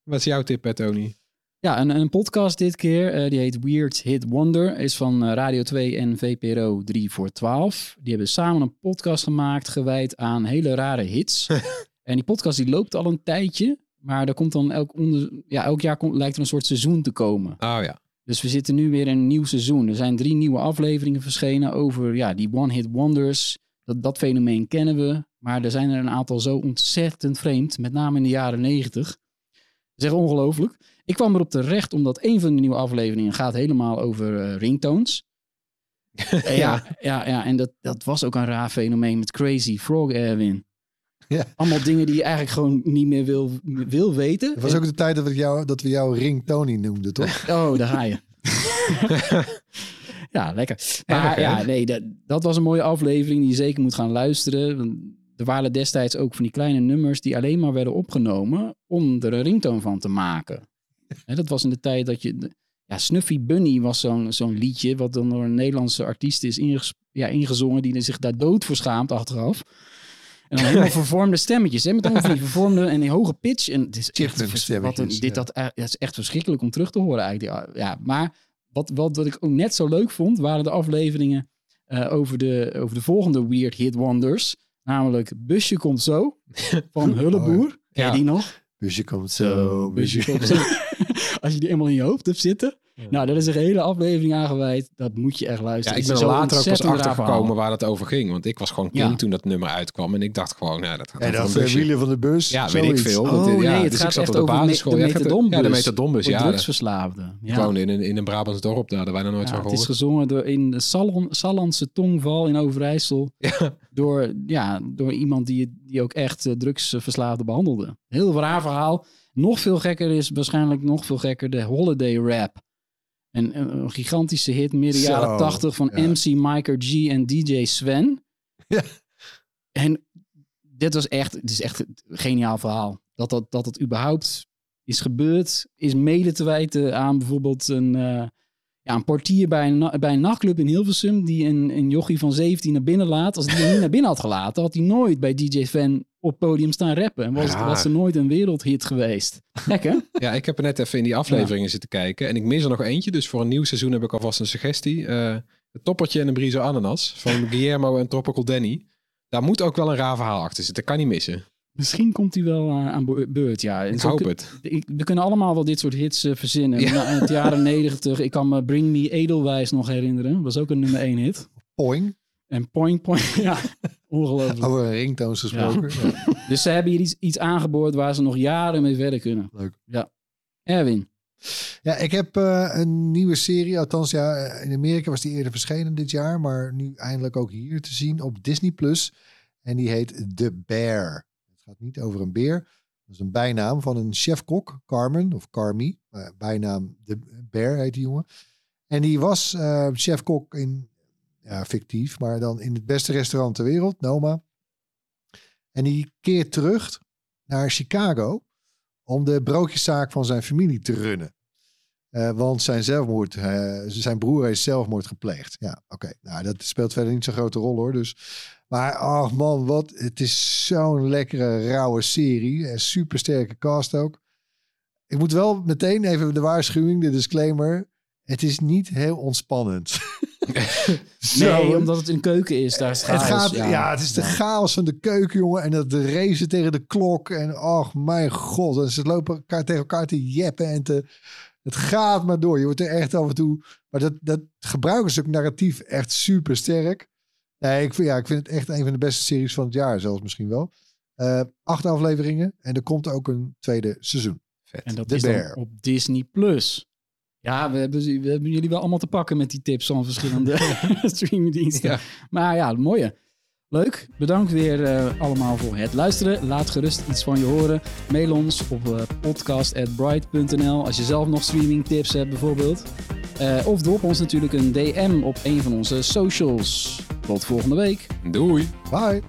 Wat is jouw tip, hè, Tony? Ja, een, een podcast dit keer. eh, die heet Weird Hit Wonder. Is van eh, Radio 2 en VPRO 3 voor 12. Die hebben samen een podcast gemaakt gewijd aan hele rare hits. en die podcast die loopt al een tijdje. Maar er komt dan elk, onder, ja, elk jaar komt, lijkt er een soort seizoen te komen. Oh ja. Dus we zitten nu weer in een nieuw seizoen. Er zijn drie nieuwe afleveringen verschenen over ja, die one-hit wonders. Dat, dat fenomeen kennen we. Maar er zijn er een aantal zo ontzettend vreemd. Met name in de jaren negentig. Is echt ongelooflijk. Ik kwam erop terecht omdat een van de nieuwe afleveringen gaat helemaal over eh, ringtones. ja, ja, ja, en dat, dat was ook een raar fenomeen met Crazy Frog Erwin. Ja. Allemaal dingen die je eigenlijk gewoon niet meer wil, wil weten. Het was ook de tijd dat we jou, dat we jou Ring Tony noemden, toch? Oh, daar ga je. ja, lekker. Maar ja, nee, dat, dat was een mooie aflevering die je zeker moet gaan luisteren. Er waren destijds ook van die kleine nummers die alleen maar werden opgenomen om er een ringtoon van te maken. Dat was in de tijd dat je... Ja, Snuffy Bunny was zo'n zo'n liedje wat dan door een Nederlandse artiest is inges, ja, ingezongen die zich daar dood voor schaamt achteraf. En dan helemaal vervormde stemmetjes. Hè, met allemaal van die vervormde en die hoge pitch. En het is echt, wat een, dit, ja. dat, het is echt verschrikkelijk om terug te horen eigenlijk. Ja, maar wat, wat, wat ik ook net zo leuk vond, waren de afleveringen eh, over, de, over de volgende Weird Hit Wonders. Namelijk Busje komt zo, van Hulleboer. Ken je Ja. die nog? Busje komt zo. Busje Busje komt zo. Als je die eenmaal in je hoofd hebt zitten. Nou, daar is een hele aflevering aan gewijd. Dat moet je echt Ja, luisteren. ik Het ben er later ook pas achtergekomen waar het over ging. Want ik was gewoon kind Ja. toen dat nummer uitkwam. En ik dacht gewoon, nou, dat gaat En over dat een de busje. wielen van de bus. Ja, zoiets. weet ik veel. Oh, nee, ja, het dus ik gaat zat echt op de basisschool. de Ja, ik metadonbus. Ja, de metadonbus. Voor Ja, dat- drugsverslaafden. Ja. ik woonde in een, in een Brabants dorp. Daar hadden wij nog nooit Ja, van het is gehoord. gezongen door in de Salon, Sallandse tongval in Overijssel. Ja. Door, ja, door iemand die, die ook echt eh, drugsverslaafden behandelde. Heel raar verhaal. Nog veel gekker is waarschijnlijk nog veel gekker de Holiday Rap. En een, een gigantische hit midden jaren 80 van ja. MC Miker G en DJ Sven. Ja. En dit was echt, het is echt een geniaal verhaal. Dat dat, dat het überhaupt is gebeurd, is mede te wijten aan bijvoorbeeld een, eh, ja, een portier bij een, bij een nachtclub in Hilversum die een, een jochie van 17 naar binnen laat. Als die hem niet naar binnen had gelaten, had hij nooit bij DJ Sven op podium staan rappen. En was, was er nooit een wereldhit geweest. Lekker. Ja, ik heb er net even in die afleveringen zitten kijken. En ik mis er nog eentje. Dus voor een nieuw seizoen heb ik alvast een suggestie. Eh het toppertje en een brizo ananas. Van Guillermo en Tropical Danny. Daar moet ook wel een raar verhaal achter zitten. Dat kan niet missen. Misschien komt hij wel eh, aan be- beurt. Ja. Ik hoop het. we kunnen allemaal wel dit soort hits eh, verzinnen. Ja. In het jaren 90, ik kan me Bring Me Edelwijs nog herinneren. Was ook een nummer 1 hit. Poing. En Point Point, ja, ongelooflijk. Over ringtones gesproken. Ja. Dus ze hebben hier iets, iets aangeboord waar ze nog jaren mee verder kunnen. Leuk. Ja. Erwin. Ja, ik heb eh, een nieuwe serie. Althans, ja, in Amerika was die eerder verschenen dit jaar. Maar nu eindelijk ook hier te zien op Disney+. Plus. En die heet The Bear. Het gaat niet over een beer. Dat is een bijnaam van een chefkok, Carmen of Carmi. Eh, bijnaam The Bear heet die jongen. En die was eh, chefkok in, ja, fictief, maar dan in het beste restaurant ter wereld, Noma. En die keert terug naar Chicago om de broodjeszaak van zijn familie te runnen. Eh, want zijn zelfmoord, eh, zijn broer heeft zelfmoord gepleegd. Ja, oké. Nou, dat speelt verder niet zo'n grote rol hoor. Dus. Maar, ach man, wat. Het is zo'n lekkere, rauwe serie. En super sterke cast ook. Ik moet wel meteen even de waarschuwing, de disclaimer. Het is niet heel ontspannend. Nee, omdat het een keuken is. Daar is Het chaos, gaat, ja, het is de chaos van de keuken, jongen. En dat de racen tegen de klok. En ach, mijn god. En ze lopen elkaar tegen elkaar te jeppen en te... Het gaat maar door. Je wordt er echt af en toe... Maar dat, dat gebruiken ze ook narratief echt super sterk. Nee, ik vind, ja, ik vind het echt een van de beste series van het jaar. Zelfs misschien wel. Eh, acht afleveringen. En er komt ook een tweede seizoen. En dat The is Bear. dan op Disney+. Plus. Ja, we hebben, we hebben jullie wel allemaal te pakken met die tips van verschillende streamingdiensten. Ja. Maar ja, mooie. Leuk. Bedankt weer eh, allemaal voor het luisteren. Laat gerust iets van je horen. Mail ons op uh, podcast.bright.nl als je zelf nog streaming tips hebt bijvoorbeeld. Eh, of drop ons natuurlijk een DM op een van onze socials. Tot volgende week. Doei. Bye.